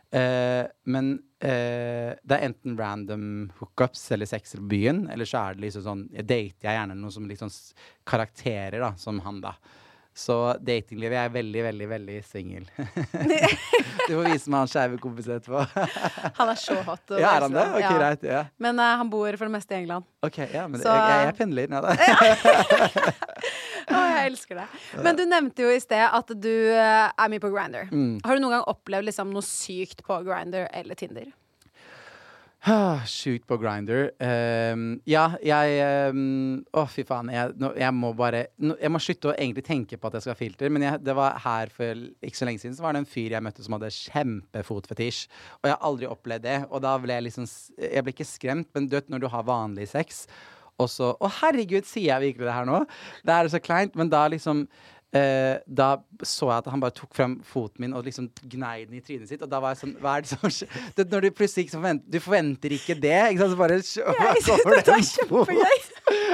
Uh, men uh, det er enten random hookups eller sex på byen, eller så er det liksom sånn Jeg dater jeg gjerne noen som liksom karakterer, da, som han, da. Så datinglivet jeg er veldig, veldig, veldig singel. [LAUGHS] [LAUGHS] du får vise meg han skeive kompisen etterpå. [LAUGHS] Han er så hot. ja, er han det? elsker Ok, Ja. greit. Ja. Men uh, han bor for det meste i England. Ok, ja, men Så- jeg, jeg, jeg pendler. Nei, da. Å, jeg elsker det. Men du nevnte jo i sted at du uh, er mye på Grinder. Mm. Har du noen gang opplevd liksom noe sykt på Grinder eller Tinder? Ah, Sjukt på Grinder. ja, jeg Å, um, oh, fy faen. Jeg, nå, jeg må bare nå, Jeg må slutte å egentlig tenke på at jeg skal ha filter. Men jeg, det var her for ikke så lenge siden Så var det en fyr jeg møtte som hadde kjempefotfetisj. Og jeg har aldri opplevd det. Og da ble jeg liksom Jeg ble ikke skremt, men du vet når du har vanlig sex, og så Å, herregud, sier jeg virkelig det her nå? Det er så kleint. Men da liksom eh, da så jeg at han bare tok frem foten min og liksom gnei den i trynet sitt. Og da var jeg sånn Hva er det som skjer? Det, når du plutselig ikke forventer, Du forventer ikke det, ikke sant? Så bare synes [LAUGHS] kommer er den kjempegøy.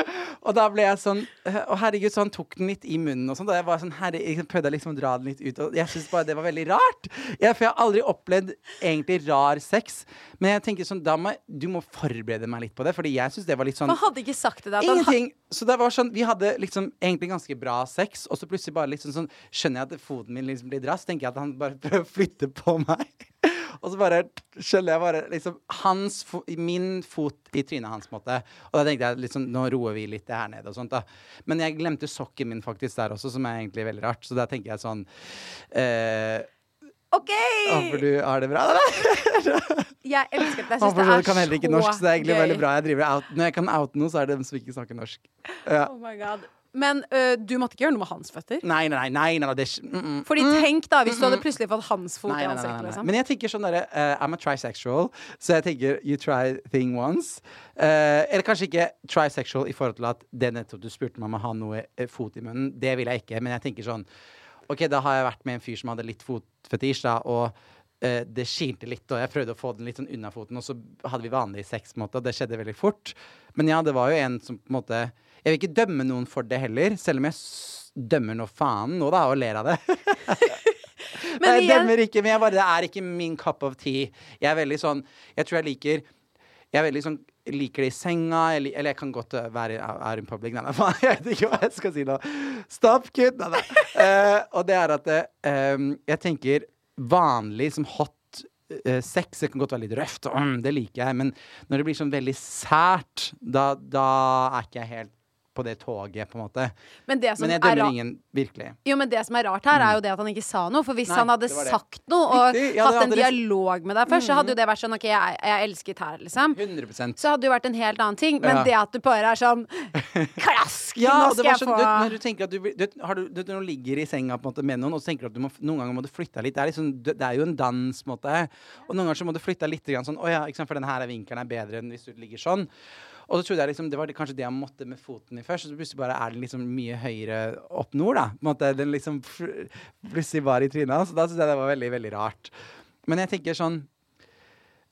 [LAUGHS] Og da ble jeg sånn eh, Å, herregud, så han tok den litt i munnen og sånn. Og jeg var sånn, herre, jeg prøvde liksom å dra den litt ut. Og jeg syns bare det var veldig rart. Jeg, for jeg har aldri opplevd egentlig rar sex. Men jeg tenker sånn, da må du må forberede meg litt på det. Fordi jeg syns det var litt sånn Man hadde ikke sagt det. da. Ingenting. Så det var sånn, Vi hadde liksom egentlig ganske bra sex, og så plutselig bare liksom sånn skjønner jeg at foten min liksom blir drass. Tenker jeg at han bare prøver å flytte på meg. Og så bare skjønner jeg bare liksom hans min fot i trynet hans, på en måte. Og da tenkte jeg liksom Nå roer vi litt det her nede og sånt, da. Men jeg glemte sokken min faktisk der også, som er egentlig veldig rart. Så da tenker jeg sånn eh, OK! Håper du har det bra, da. [LAUGHS] Jeg elsker det. Jeg syns det er kan heller ikke norsk, så det er egentlig veldig bra. Jeg driver out. Når jeg kan oute noe, så er det dem som ikke snakker norsk. Ja. Oh my God. Men øh, du måtte ikke gjøre noe med hans føtter? Nei, nei, nei. nei, det, er ikke- mm, mm. Fordi tenk da, hvis du hadde plutselig fått hans fot Nei, nei, nei, nei, ansiktet. nei. Liksom. Men jeg tenker sånn derre uh, I'm a trisexual, så jeg tenker you try thing once. Uh, eller kanskje ikke trisexual i forhold til at det nettopp du spurte meg om å ha noe eh, fot i munnen. Det vil jeg ikke, men jeg tenker sånn OK, da har jeg vært med en fyr som hadde litt fotfetisj, da, og eh, det kilte litt, og jeg prøvde å få den litt sånn unna foten, og så hadde vi vanlig sex, på måte, og det skjedde veldig fort. Men ja, det var jo en som på en måte Jeg vil ikke dømme noen for det heller, selv om jeg dømmer nå faen nå, da, og ler av det. [LAUGHS] Men jeg dømmer ikke, men bare, det er ikke min cup of tea. Jeg er veldig sånn Jeg tror jeg liker Jeg er veldig sånn liker det i senga, eller, eller jeg kan godt uh, være er in public. Nei, nei, faen, [LAUGHS] jeg vet ikke hva jeg skal si nå. Stopp, kutt! Nei, nei. Uh, og det er at eh, um, jeg tenker vanlig som hot uh, sex det kan godt være litt røft, mm, det liker jeg, men når det blir sånn veldig sært, da, da er ikke jeg helt på det toget, på en måte. Men det som Men jeg er dømmer ingen, virkelig. Jo, men det som er rart her, er jo det at han ikke sa noe. For hvis Nei, han hadde sagt noe og ja, hatt en det- dialog med deg først, så hadde jo det vært sånn OK, jeg, jeg elsket her, liksom. 100% Så hadde det jo vært en helt annen ting. Men Ja. det at du bare er sånn Klask! Ja, nå skal jeg sånn, få du, når du tenker at du, du, har du, du, ligger i senga på en måte med noen, og så tenker du at du må, noen ganger må du flytte deg litt. Det er, liksom, det er jo en dans, på en måte. Og noen ganger så må du flytte deg litt sånn Å ja, for denne vinkelen er bedre enn hvis du ligger sånn. Og så trodde jeg liksom, det var kanskje det jeg måtte med foten i først, og så plutselig bare er den liksom mye høyere opp nord, da. På en måte, den liksom plutselig var i trynet hans. Da syntes jeg det var veldig, veldig rart. Men jeg tenker sånn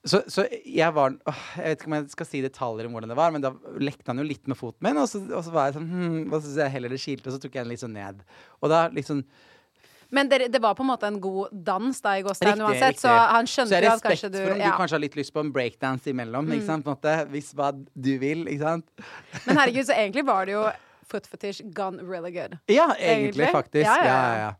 så, så jeg var åh, Jeg vet ikke om jeg skal si detaljer om hvordan det var, men da lekte han jo litt med foten min, og så, og så var jeg sånn hm, Og så syntes jeg heller det skilte, og så tok jeg den litt sånn ned. Og da liksom Men det, det var på en måte en god dans da i gåstein uansett, riktig. så han Så skjønte jo at kanskje respekt du for om ja. Mm. du kanskje har litt lyst på en breakdance imellom, ikke sant, på en måte, hvis hva du vil, ikke sant. Men herregud, så egentlig var det jo foot fetish gone really good. Ja, egentlig, Egentlig? faktisk. Ja, ja, ja. ja.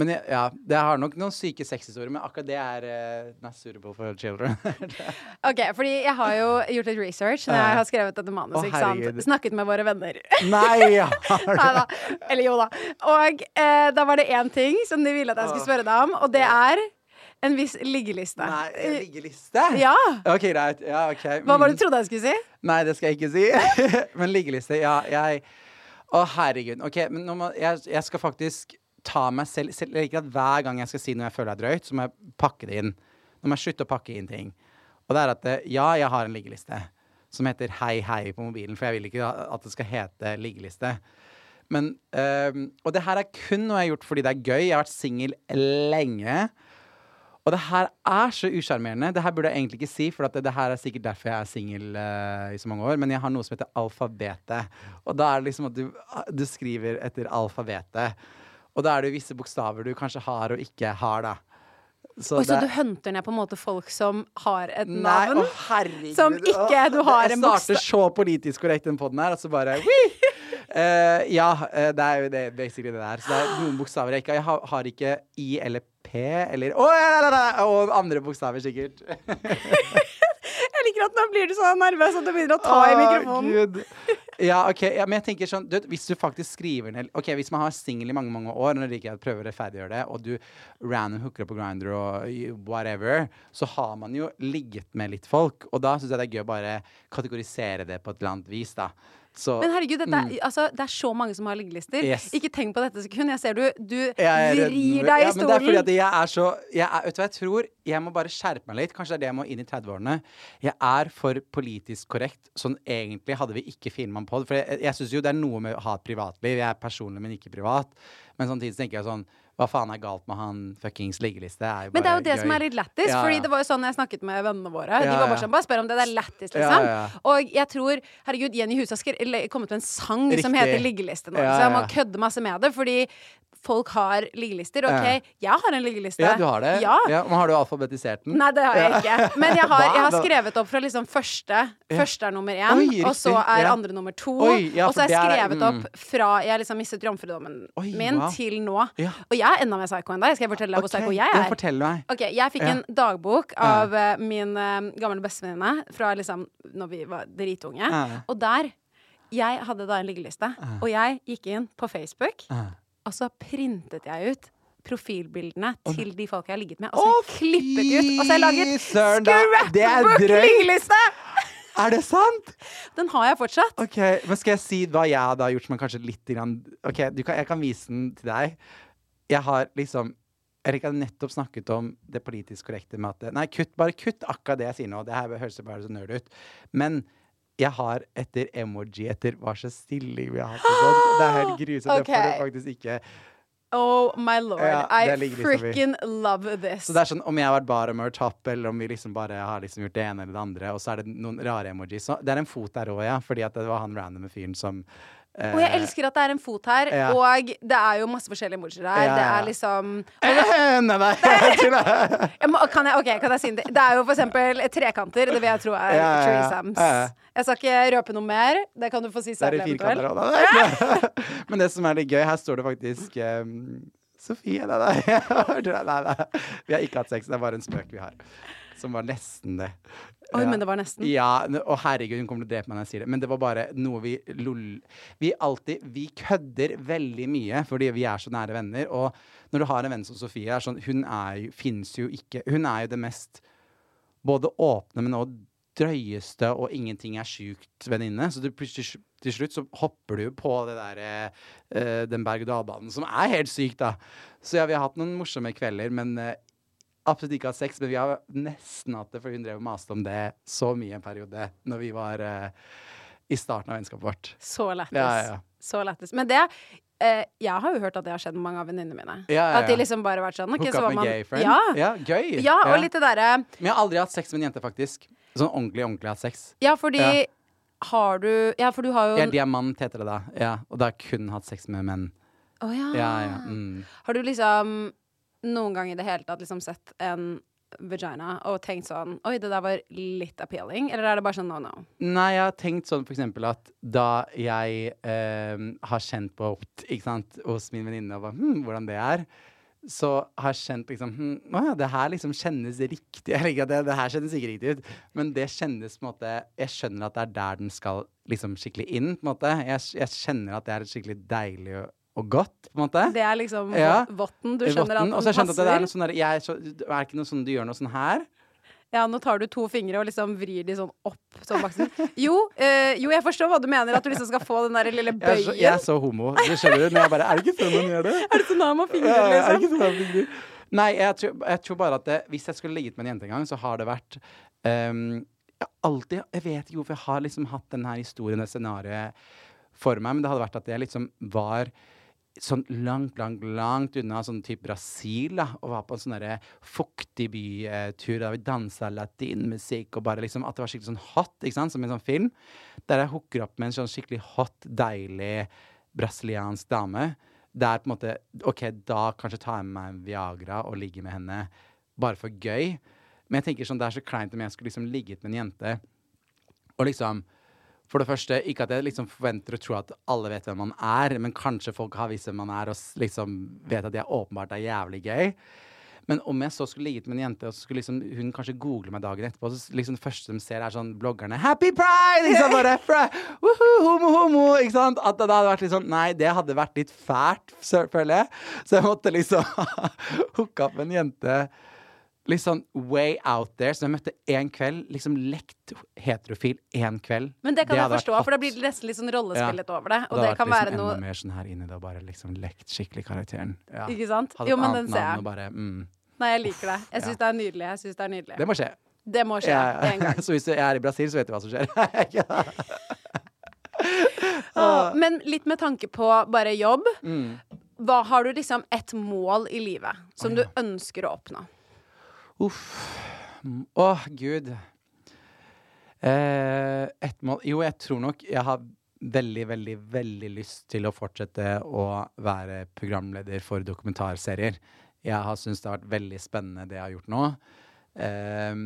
Men jeg, ja, det har nok noen syke sexhistorier, men akkurat det er uh, not suitable for children. [LAUGHS] Ok, fordi jeg har jo gjort litt research når jeg har skrevet dette manuset. Ikke sant? Snakket med våre venner. Nei, [LAUGHS] har du? Eller jo da. Og eh, da var det én ting som de ville at jeg skulle spørre deg om, og det er en viss liggeliste. Nei, en liggeliste? Ja. OK, greit. Ja, ok. Hva var det Mm. du trodde jeg skulle si? Nei, det skal jeg ikke si. [LAUGHS] men liggeliste, ja, jeg Å, herregud. OK, men må, jeg, jeg skal faktisk ta meg selv, selv Jeg liker at hver gang jeg skal si noe jeg føler er drøyt, så må jeg pakke det inn. Nå må jeg slutte å pakke inn ting. Og det er at eh, ja, jeg har en liggeliste som heter Hei, hei på mobilen, for jeg vil ikke at det skal hete liggeliste. Men, øh, og det her er kun noe jeg har gjort fordi det er gøy. Jeg har vært singel lenge. Og det her er så usjarmerende. Det her burde jeg egentlig ikke si, for det, det her er sikkert derfor jeg er singel uh, i så mange år. Men jeg har noe som heter alfabetet. Og da er det liksom at du, du skriver etter alfabetet. Og da er det visse bokstaver du kanskje har og ikke har, da. Så Og så det- du hunter ned på en måte folk som har et Nei, navn? å herregud. Som ikke du har en Jeg starter bokstav så politisk korrekt den podden her, og så bare! [LAUGHS] Eh, Ja, eh, det er jo det, basically det der. Så det er noen bokstaver jeg ikke har. Jeg har, har ikke I eller P eller Å, ja, ja, ja, ja, Og andre bokstaver, sikkert. [LAUGHS] Jeg liker at nå blir du så nervøs at du begynner å ta i mikrofonen. Gud. Ja, ok, ja, men jeg tenker sånn du, Hvis du faktisk skriver ned Ok, Hvis man har singel i mange mange år, når liker jeg å prøve å rettferdiggjøre det, og du random hooker opp på Grindr og whatever, så har man jo ligget med litt folk. Og da syns jeg det er gøy å bare kategorisere det på et eller annet vis, da. Så, Men herregud, det, mm. altså, det er så mange som har liggelister. Yes. Ikke tenk på dette sekund. Jeg ser du, du Jeg vrir deg i Men det er fordi at jeg er så jeg er, Vet du hva jeg tror? Jeg må bare skjerpe meg litt. Kanskje det er det jeg må inn i 30-årene. Jeg er for politisk korrekt. Sånn egentlig hadde vi ikke filma på det. For jeg, jeg syns jo det er noe med å ha et privatliv. Jeg er personlig, men ikke privat. Men samtidig tenker jeg sånn Hva faen er galt med han fuckings liggeliste? Er Men det er jo det det som er litt lættis. Ja, Fordi det var jo sånn jeg snakket med vennene våre. De var bare sånn, bare spør om det, det er lættis, liksom. Og jeg tror, herregud, Jenny Husasker kom ut med en sang som heter Liggeliste nå. Så jeg må kødde masse med det, fordi folk har liggelister. OK, jeg har en liggeliste. Ja, du har det? Ja. Men har du alfabetisert den? Nei, det har jeg ikke. Men jeg har, [LAUGHS] jeg har skrevet opp fra liksom første. Første er nummer én, Oi, og så er ja. andre nummer to. Oi, ja, og så har jeg er- skrevet mm. opp fra jeg liksom mistet jomfrudommen Oi, min, wow. til nå. Ja. Og jeg er enda mer psycho enn deg. Skal jeg fortelle deg hvor okay, psycho jeg Ja, er? fortell meg. Ok, Jeg fikk Ja. en dagbok av eh, min uh, gamle bestevenninne fra liksom når vi var dritunge. Ja. Og der Jeg hadde da en liggeliste, og jeg gikk inn på Facebook, Og så printet jeg ut profilbildene til de folka jeg har ligget med, og så har jeg klippet ut, og så har jeg laget da- det er det sant? Den har jeg fortsatt. Ok, men Skal jeg si hva jeg har gjort som er kanskje litt grann, Ok, du kan, Jeg kan vise den til deg. Jeg har liksom Erik hadde nettopp snakket om det politisk korrekte med at Nei, kutt, bare kutt akkurat det jeg sier nå. Det her høres bare så nerd ut. Men jeg har etter emoji, etter hva slags stilling vi har hatt sånn. Det er helt [GASPS] grusomt. Okay. Jeg får det faktisk ikke Oh my lord. Ja, I liksom i- freaking love this. Så det er sånn om jeg har vært bare or top, eller om vi liksom bare har liksom gjort det ene eller det andre, og så er det noen rare emojis. Så det er en fot der òg, ja. Fordi det var han randomme fyren som Og jeg elsker at det er en fot her, Ja. og det er jo masse forskjellige emojier her. Ja, Det er liksom [LAUGHS] Nei, nei, [LAUGHS] må, kan, jeg, ok, kan jeg si det? Det er jo for eksempel trekanter. Det vil jeg tro er Ja, ja, ja. Ja, ja. Jeg skal ikke røpe noe mer. Det kan du få si selv eventuelt. [LAUGHS] Men det som er litt gøy, her står det faktisk um, Sofie, nei, nei. nei, nei, nei. Vi har ikke hatt sex, det er bare en spøk vi har. Som var nesten det. Oi, Ja. men det var nesten. Ja, og herregud, hun kommer til å drepe meg når jeg sier det. Men det var bare noe vi lol... Vi alltid Vi kødder veldig mye fordi vi er så nære venner. Og når du har en venn som Sofie, er sånn Hun er jo Fins jo ikke Hun er jo det mest både åpne, men også drøyeste og ingenting er sjukt venninne. Så du, plutselig- til slutt så hopper du på det der, eh, den berg-og-dal-banen, som er helt sykt, da. Så ja, vi har hatt noen morsomme kvelder, men eh, absolutt ikke hatt sex. Men vi har nesten hatt det, for hun drev og maste om det så mye en periode når vi var uh, i starten av vennskapet vårt. Så lættis. Ja, ja. Så lættis. Men det uh, Jeg har jo hørt at det har skjedd med mange av venninnene mine. Ja, At de liksom bare har vært sånn okay, Hook så up var man, gay friend. Ja. ja, gøy. ja, og litt det derre Men jeg har aldri hatt sex med en jente, faktisk. Sånn ordentlig, ordentlig hatt sex. Ja, fordi har du Ja, for du har jo Ja, diamant heter det da. Ja, og da har jeg kun hatt sex med menn. Å ja. Ja, ja. Mm. Har du liksom noen gang i det hele tatt liksom sett en vagina og tenkt sånn Oi, det der var litt appealing? Eller er det bare sånn no, no? Nei, jeg har tenkt sånn for eksempel at da jeg eh, har kjent på ikke sant, hos min venninne og bare, hm, hvordan det er, så har jeg kjent liksom hm, Å ja, det her liksom kjennes riktig. [LAUGHS] Eller det, det her kjennes ikke riktig ut, men det kjennes på en måte Jeg skjønner at det er der den skal liksom skikkelig inn, på en måte. Jeg, jeg kjenner at det er skikkelig deilig og, og godt, på en måte. Det er liksom Ja. votten. Du skjønner votten. at den jeg at det er passer. sånn der, jeg, så, er ikke noe sånn du gjør noe sånn her? Ja, nå tar du to fingre og liksom vrir de sånn opp sånn. Jo, øh, jo, jeg forstår hva du mener, at du liksom skal få den der lille Jeg er, så, bøyen. jeg er så homo. Det skjønner du? Men jeg bare Er det ikke sånn man gjør det? Er det sånn han må fingre, Ja, er det liksom? ikke sånn man? Nei, jeg tror, jeg tror bare at det, hvis jeg skulle ligget med en jente en gang, så har det vært um, jeg, alltid, jeg vet ikke hvorfor jeg har liksom hatt denne historien, det scenarioet, for meg, men det hadde vært at jeg liksom var sånn langt, langt, langt unna sånn type Brasil, da, og var på en sånn fuktig bytur der vi dansa latinmusikk, og bare liksom at det var skikkelig sånn hot, ikke sant, som en sånn film, der jeg hooker opp med en sånn skikkelig hot, deilig brasiliansk dame. Der på en måte OK, da kanskje tar jeg med meg en Viagra og ligger med henne bare for gøy. Men jeg tenker sånn, det er så kleint om jeg skulle liksom ligget med en jente og liksom For det første, ikke at jeg liksom forventer å tro at alle vet hvem man er, men kanskje folk har visst hvem man er, og liksom vet at jeg åpenbart er jævlig gøy. Men om jeg så skulle ligget med en jente, og så skulle liksom hun kanskje google meg dagen etterpå, så liksom det første de ser, er sånn bloggerne 'Happy Pride!' Ikke sant? Bare fra, homo, homo! Ikke sant? At det hadde vært litt sånn Nei, det hadde vært litt fælt, føler jeg. Så jeg måtte liksom [LAUGHS] hooke opp en jente litt sånn way out there. Så jeg møtte én kveld, liksom lekt heterofil én kveld. Men det kan jeg forstå, for da blir det nesten litt sånn rollespillet over det. Og det, det kan liksom være enda mer sånn her inni det, og bare liksom lekt skikkelig karakteren. Ja. Ikke sant? Hadde Jo, men den ser jeg. bare mm. Nei, jeg liker det. Jeg syns Ja. det er nydelig. Jeg synes det er nydelig. Det må skje. Det må skje Ja. en gang. [LAUGHS] så hvis jeg er i Brasil, så vet du hva som skjer. [LAUGHS] ah, [LAUGHS] men litt med tanke på bare jobb. Mm. Hva har du liksom et mål i livet som du ønsker å oppnå? Uff. Å, Åh, gud. Eh, et mål Jo, jeg tror nok jeg har veldig, veldig, veldig lyst til å fortsette å være programleder for dokumentarserier. Jeg har syntes det har vært veldig spennende, det jeg har gjort nå. Eh,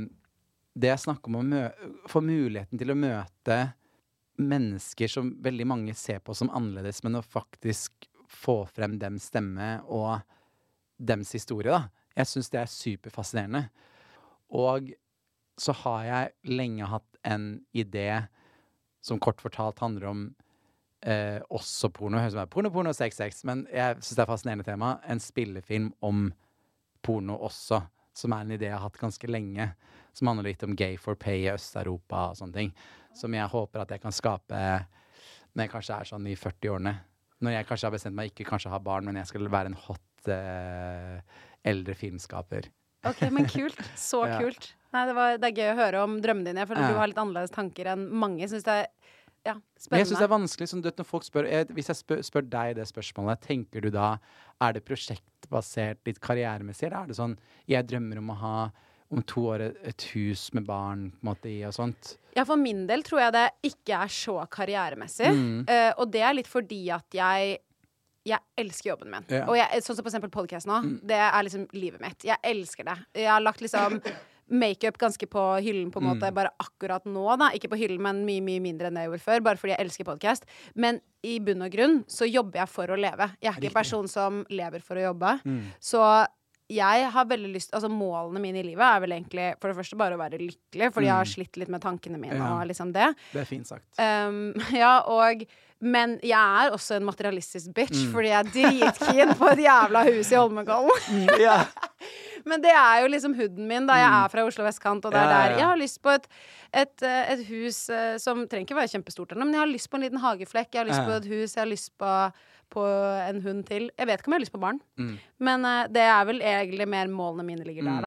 det jeg snakker om å få muligheten til å møte mennesker som veldig mange ser på som annerledes, men å faktisk få frem dems stemme og dems historie, da. Jeg syns det er superfascinerende. Og så har jeg lenge hatt en idé som kort fortalt handler om eh, også porno. Høres ut som porno, porno, sex, sex. Men jeg syns det er et fascinerende tema. En spillefilm om porno også, som er en idé jeg har hatt ganske lenge. Som handler litt om gay for pay i Øst-Europa og sånne ting. Som jeg håper at jeg kan skape når jeg kanskje er sånn i 40-årene. Når jeg kanskje har bestemt meg ikke kanskje ha barn, men jeg skal være en hot eh, eldre filmskaper. Ok, men kult. Så [LAUGHS] kult. Nei, det, var, det er gøy å høre om drømmene dine. Jeg føler du har litt annerledes tanker enn mange. Syns det er ja, Men jeg syns det er vanskelig sånn, vet, når folk spør jeg, Hvis jeg spør, spør deg det spørsmålet, tenker du da Er det prosjektbasert litt karrieremessig, eller er det sånn Jeg drømmer om å ha om to år et hus med barn på en måte i og sånt? Ja, for min del tror jeg det ikke er så karrieremessig. Mm. Uh, og det er litt fordi at jeg jeg elsker jobben min. Yeah. Og jeg, sånn som for eksempel podcast nå. Det er liksom livet mitt. Jeg elsker det. Jeg har lagt liksom [LAUGHS] makeup ganske på hyllen, på en måte, bare akkurat nå, da. Ikke på hyllen, men mye, mye mindre enn det jeg gjorde før. Bare fordi jeg elsker podcast. Men i bunn og grunn så jobber jeg for å leve. Jeg er ikke en person som lever for å jobbe. Så jeg har veldig lyst Altså Målene mine i livet er vel egentlig for det første bare å være lykkelig, fordi jeg har slitt litt med tankene mine Ja. og liksom det. Det er fint sagt. Um, [LAUGHS] ja, og Men jeg er også en materialistisk bitch, Mm. fordi jeg er dritkeen på et jævla hus i Holmenkollen. ja. [LAUGHS] Men det er jo liksom hooden min, da jeg er fra Oslo vestkant, og det er Mm. Der. Jeg har lyst på et, et, eh, et hus eh, som trenger ikke være kjempestort, men jeg har lyst på en liten hageflekk, jeg har lyst på et hus, jeg har lyst på, på en hund til. Jeg vet ikke om jeg har lyst på barn, Mm. men eh, det er vel egentlig mer målene mine ligger der, da.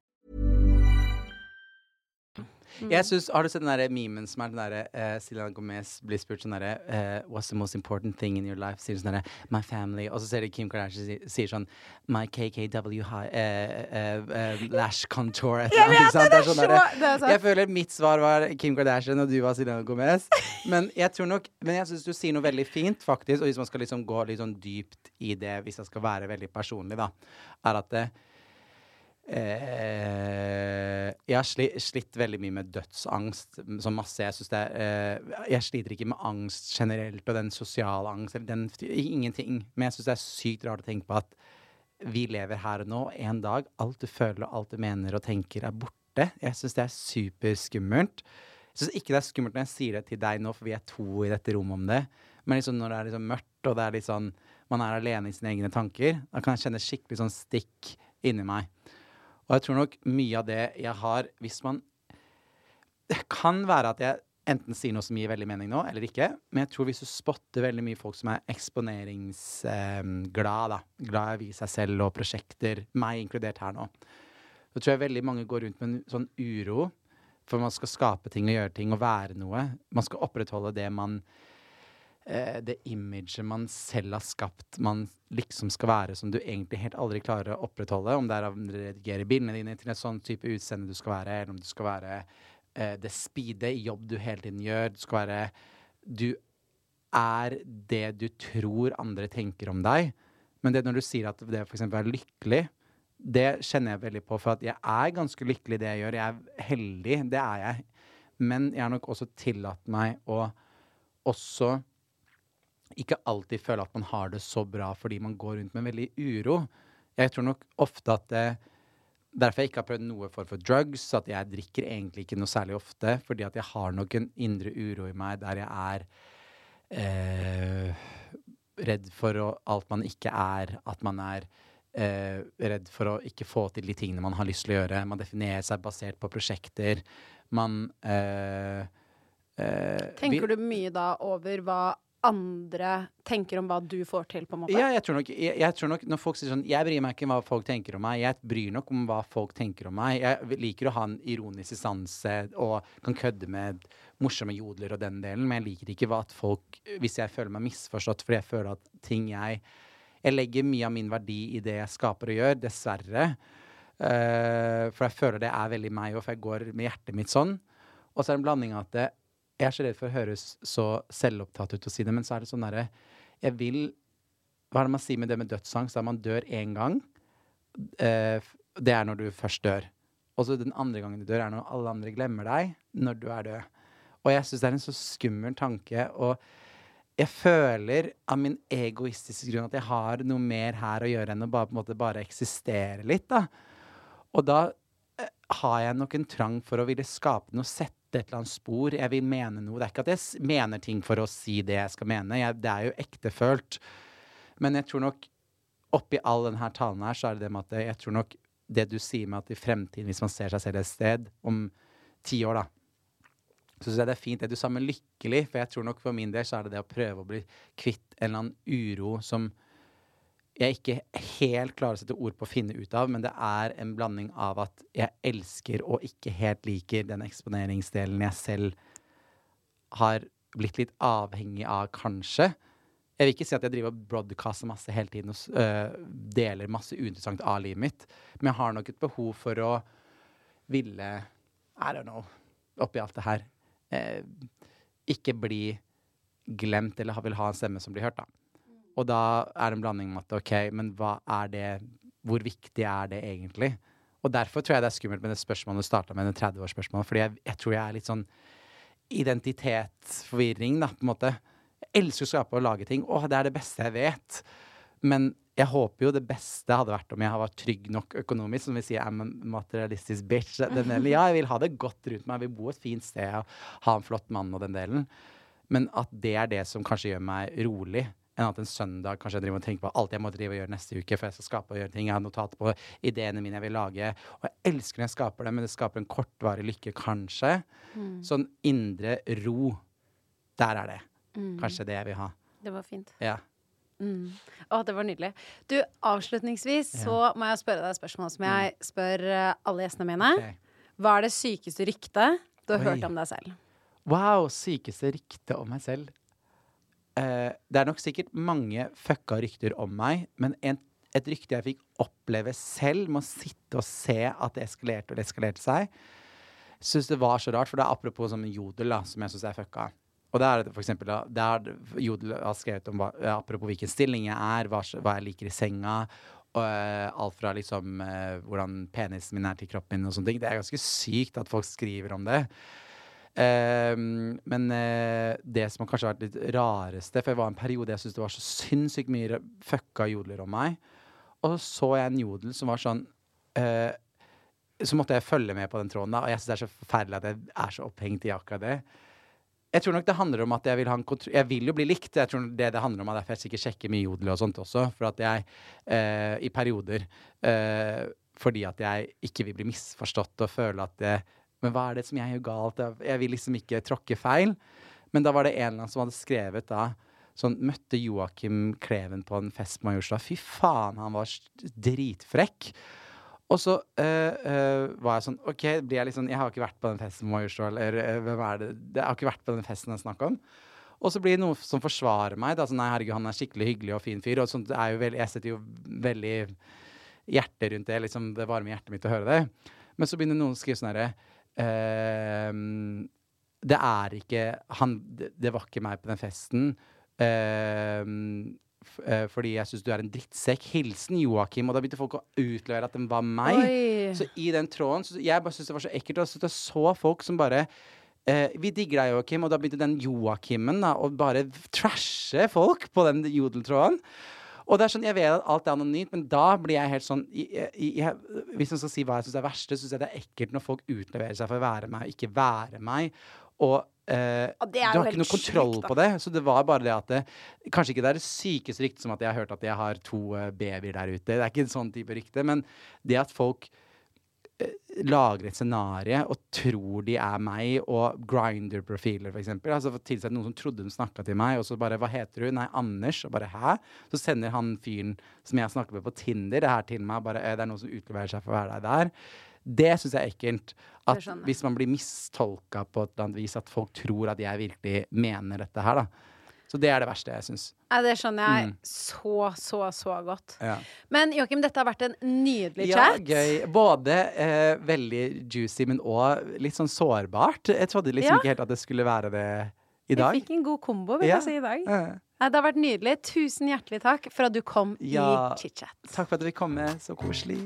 Jeg synes, Har du sett den der memen som er den derre uh, Selena Gomez blir spurt sånn derre uh, What's the most important thing in your life? Sier sånn derre My family. Og så ser du Kim Kardashian si, sier sånn My KKW high, uh, lash contour. Jeg vet ikke det! er sånn så- derre- er. Jeg føler mitt svar var Kim Kardashian, og du var Selena Gomez. Men jeg tror nok Men jeg syns du sier noe veldig fint, faktisk. Og hvis man skal liksom gå litt sånn dypt i det, hvis jeg skal være veldig personlig, da, er at det, Eh, jeg har sli, slitt veldig mye med dødsangst. Som masse. Jeg, synes det eh, jeg sliter ikke med angst generelt og den sosiale angst. Den, ingenting. Men jeg syns det er sykt rart å tenke på at vi lever her og nå. En dag alt du føler og alt du mener og tenker, er borte. Jeg syns det er superskummelt. Jeg syns ikke det er skummelt når jeg sier det til deg nå, for vi er to i dette rommet om det. Men liksom når det er liksom mørkt, og det er litt sånn, man er alene i sine egne tanker, da kan jeg kjenne skikkelig sånn stikk inni meg. Og jeg tror nok mye av det jeg har Hvis man Det kan være at jeg enten sier noe som gir veldig mening nå, eller ikke. Men jeg tror hvis du spotter veldig mye folk som er eksponeringsglad, da, glad i seg selv og prosjekter, meg inkludert her nå, så tror jeg veldig mange går rundt med en sånn uro. For man skal skape ting og gjøre ting og være noe. Man skal opprettholde det man det imaget man selv har skapt, man liksom skal være, som du egentlig helt aldri klarer å opprettholde. Om det er å redigere bildene dine til en sånn type utseende du skal være, eller om du skal være eh, det speede i jobb du hele tiden gjør. Du skal være Du er det du tror andre tenker om deg. Men det når du sier at det f.eks. er lykkelig, det kjenner jeg veldig på. For at jeg er ganske lykkelig i det jeg gjør. Jeg er heldig, det er jeg. Men jeg har nok også tillatt meg å også ikke alltid føle at man har det så bra fordi man går rundt med veldig uro. Jeg tror nok ofte at det Derfor jeg ikke har prøvd noe form for drugs. At jeg drikker egentlig ikke noe særlig ofte. Fordi at jeg har nok en indre uro i meg der jeg er eh, redd for å, alt man ikke er. At man er eh, redd for å ikke få til de tingene man har lyst til å gjøre. Man definerer seg basert på prosjekter. Man eh, eh, Tenker du mye da over hva andre tenker om hva du får til, på en måte? Ja, jeg tror, nok, jeg, jeg tror nok når folk sier sånn Jeg bryr meg ikke om hva folk tenker om meg. Jeg bryr nok om hva folk tenker om meg. Jeg liker å ha en ironisk distanse og kan kødde med morsomme jodler og den delen, men jeg liker ikke hva at folk Hvis jeg føler meg misforstått fordi jeg føler at ting jeg Jeg legger mye av min verdi i det jeg skaper og gjør, dessverre. Uh, for jeg føler det er veldig meg, og for jeg går med hjertet mitt sånn. Og så er det en blanding av at det, jeg er så redd for å høres så selvopptatt ut å si det, men så er det sånn derre Jeg vil Hva er det man sier med det med dødsangst? Er man dør én gang. Eh, det er når du først dør. Og så den andre gangen du dør, er når alle andre glemmer deg når du er død. Og jeg syns det er en så skummel tanke. Og jeg føler av min egoistiske grunn at jeg har noe mer her å gjøre enn å bare, en måte, bare eksistere litt. da. Og da eh, har jeg nok en trang for å ville skape noe, sette et eller annet spor. Jeg vil mene noe. Det er ikke at jeg mener ting for å si det jeg skal mene. Jeg, det er jo ektefølt. Men jeg tror nok oppi all denne talen her, så er det det med at jeg tror nok det du sier med at i fremtiden, hvis man ser seg selv et sted om ti år, da, så syns jeg det er fint det du sa med lykkelig, for jeg tror nok for min del så er det det å prøve å bli kvitt en eller annen uro som jeg ikke helt klarer å sette ord på å finne ut av, men det er en blanding av at jeg elsker og ikke helt liker den eksponeringsdelen jeg selv har blitt litt avhengig av, kanskje. Jeg vil ikke si at jeg driver og broadcaster masse hele tiden og øh, deler masse uinteressant av livet mitt, men jeg har nok et behov for å ville I don't know oppi alt det her eh, ikke bli glemt eller vil ha en stemme som blir hørt, da. Og da er det en blanding med at OK, men hva er det Hvor viktig er det egentlig? Og derfor tror jeg det er skummelt med det spørsmålet du starta med, det 30-årsspørsmålet. Fordi jeg, jeg tror jeg er litt sånn identitetsforvirring, da, på en måte. Jeg elsker å skape og lage ting. Å, det er det beste jeg vet. Men jeg håper jo det beste hadde vært om jeg var trygg nok økonomisk, som vil si I'm a materialistisk bitch. Den delen. Ja, jeg vil ha det godt rundt meg, jeg vil bo et fint sted og ha en flott mann og den delen. Men at det er det som kanskje gjør meg rolig. Enn at en søndag kanskje jeg driver og tenker på alt jeg må drive og gjøre neste uke For jeg skal skape og gjøre ting. Jeg har notat på ideene mine jeg vil lage. Og jeg elsker når jeg skaper det, men det skaper en kortvarig lykke, kanskje. Mm. Sånn indre ro. Der er det. Mm. Kanskje det jeg vil ha. Det var fint. Ja. Mm. Å, det var nydelig. Du, avslutningsvis så må jeg spørre deg et spørsmål som jeg spør eh, alle gjestene mine. Okay. Hva er det sykeste ryktet du har Oi. hørt om deg selv? Wow, sykeste rykte om meg selv. Eh, det er nok sikkert mange fucka rykter om meg, men en, et rykte jeg fikk oppleve selv, med å sitte og se at det eskalerte og det eskalerte seg, syns det var så rart. For det er apropos sånn jodel, da, som jeg syns er fucka. Og det er det for eksempel da, det er Jodel har skrevet om hva, apropos hvilken stilling jeg er, hva, hva jeg liker i senga. Og, uh, alt fra liksom uh, hvordan penisen min er til kroppen min og sånne ting. Det er ganske sykt at folk skriver om det. Ehm, men eh, det som har kanskje vært litt rareste For jeg var en periode jeg syntes det var så sinnssykt mye fucka jodler om meg. Og så så jeg en jodel som var sånn eh, Så måtte jeg følge med på den tråden, da. Og jeg syns det er så forferdelig at jeg er så opphengt i akkurat det. Jeg tror nok det handler om at jeg vil ha en kontroll Jeg vil jo bli likt. Jeg tror det det handler om er derfor jeg sikkert sjekker mye jodel og sånt også. For at jeg eh, i perioder eh, Fordi at jeg ikke vil bli misforstått og føle at det, Men hva er det som jeg gjør galt? Jeg- Jeg vil liksom ikke tråkke feil. Men da var det en eller annen som hadde skrevet da Sånn, møtte Joakim Kleven på en fest på Majorstua. Fy faen, han var dritfrekk. Og så øh, øh, var jeg sånn OK, blir jeg sånn Jeg har ikke vært på den festen på Majorstua, eller øh, hvem er det Jeg har ikke vært på den festen det er snakk om. Og så blir det noen som forsvarer meg. Da, sånn, nei, herregud, han er skikkelig hyggelig og fin fyr. Og sånt er jo veldig, jeg setter jo veldig hjerte rundt det. Liksom, det varmer hjertet mitt å høre det. Men så begynner noen å skrive sånn herre Det er ikke han det, var ikke meg på den festen. ehm, eh, fordi jeg syns du er en drittsekk. Hilsen Joakim. Og da begynte folk å utlevere at den var meg. Oi. Så i den tråden så Jeg bare syns det var så ekkelt. Og så jeg så folk som bare eh, Vi digger deg, Joakim. Og da begynte den Joakimen å bare trashe folk på den jodeltråden. Og det er sånn, Jeg vet at alt er anonymt, men da blir jeg helt sånn i, i, jeg, Hvis man skal si hva jeg syns er verste, syns jeg det er ekkelt når folk utleverer seg for å være meg og ikke være meg. Og Uh, du har ikke noe kontroll sykt, på det. Så det var bare det at det, Kanskje ikke det er det sykeste ryktet som at jeg har hørt at jeg har to eh, babyer der ute. Det er ikke en sånn type rykte. Men det at folk eh, lager et scenario og tror de er meg, og Grinder-profiler, f.eks. Altså for tilsett noen som trodde de snakka til meg, og så bare 'Hva heter du?' 'Nei, Anders.' Og bare 'Hæ?' Så sender han fyren som jeg snakker med på Tinder, det her til meg. Bare, «Eh, 'Det er noen som utleverer seg for å være deg der'. Det syns jeg er ekkelt. At hvis man blir mistolka på et eller annet vis, at folk tror at jeg virkelig mener dette her, da. Så det er det verste jeg syns. Ja, det skjønner jeg Mm. så, så, så godt. Ja. Men Joakim, dette har vært en nydelig chat. Ja, gøy. Både eh, veldig juicy, men òg litt sånn sårbart. Jeg trodde liksom Ja. ikke helt at det skulle være det i dag. Vi fikk en god kombo, vil jeg si, i dag. Det har vært nydelig. Tusen hjertelig takk for at du kom i chit-chat. Takk for at du fikk komme. Så koselig.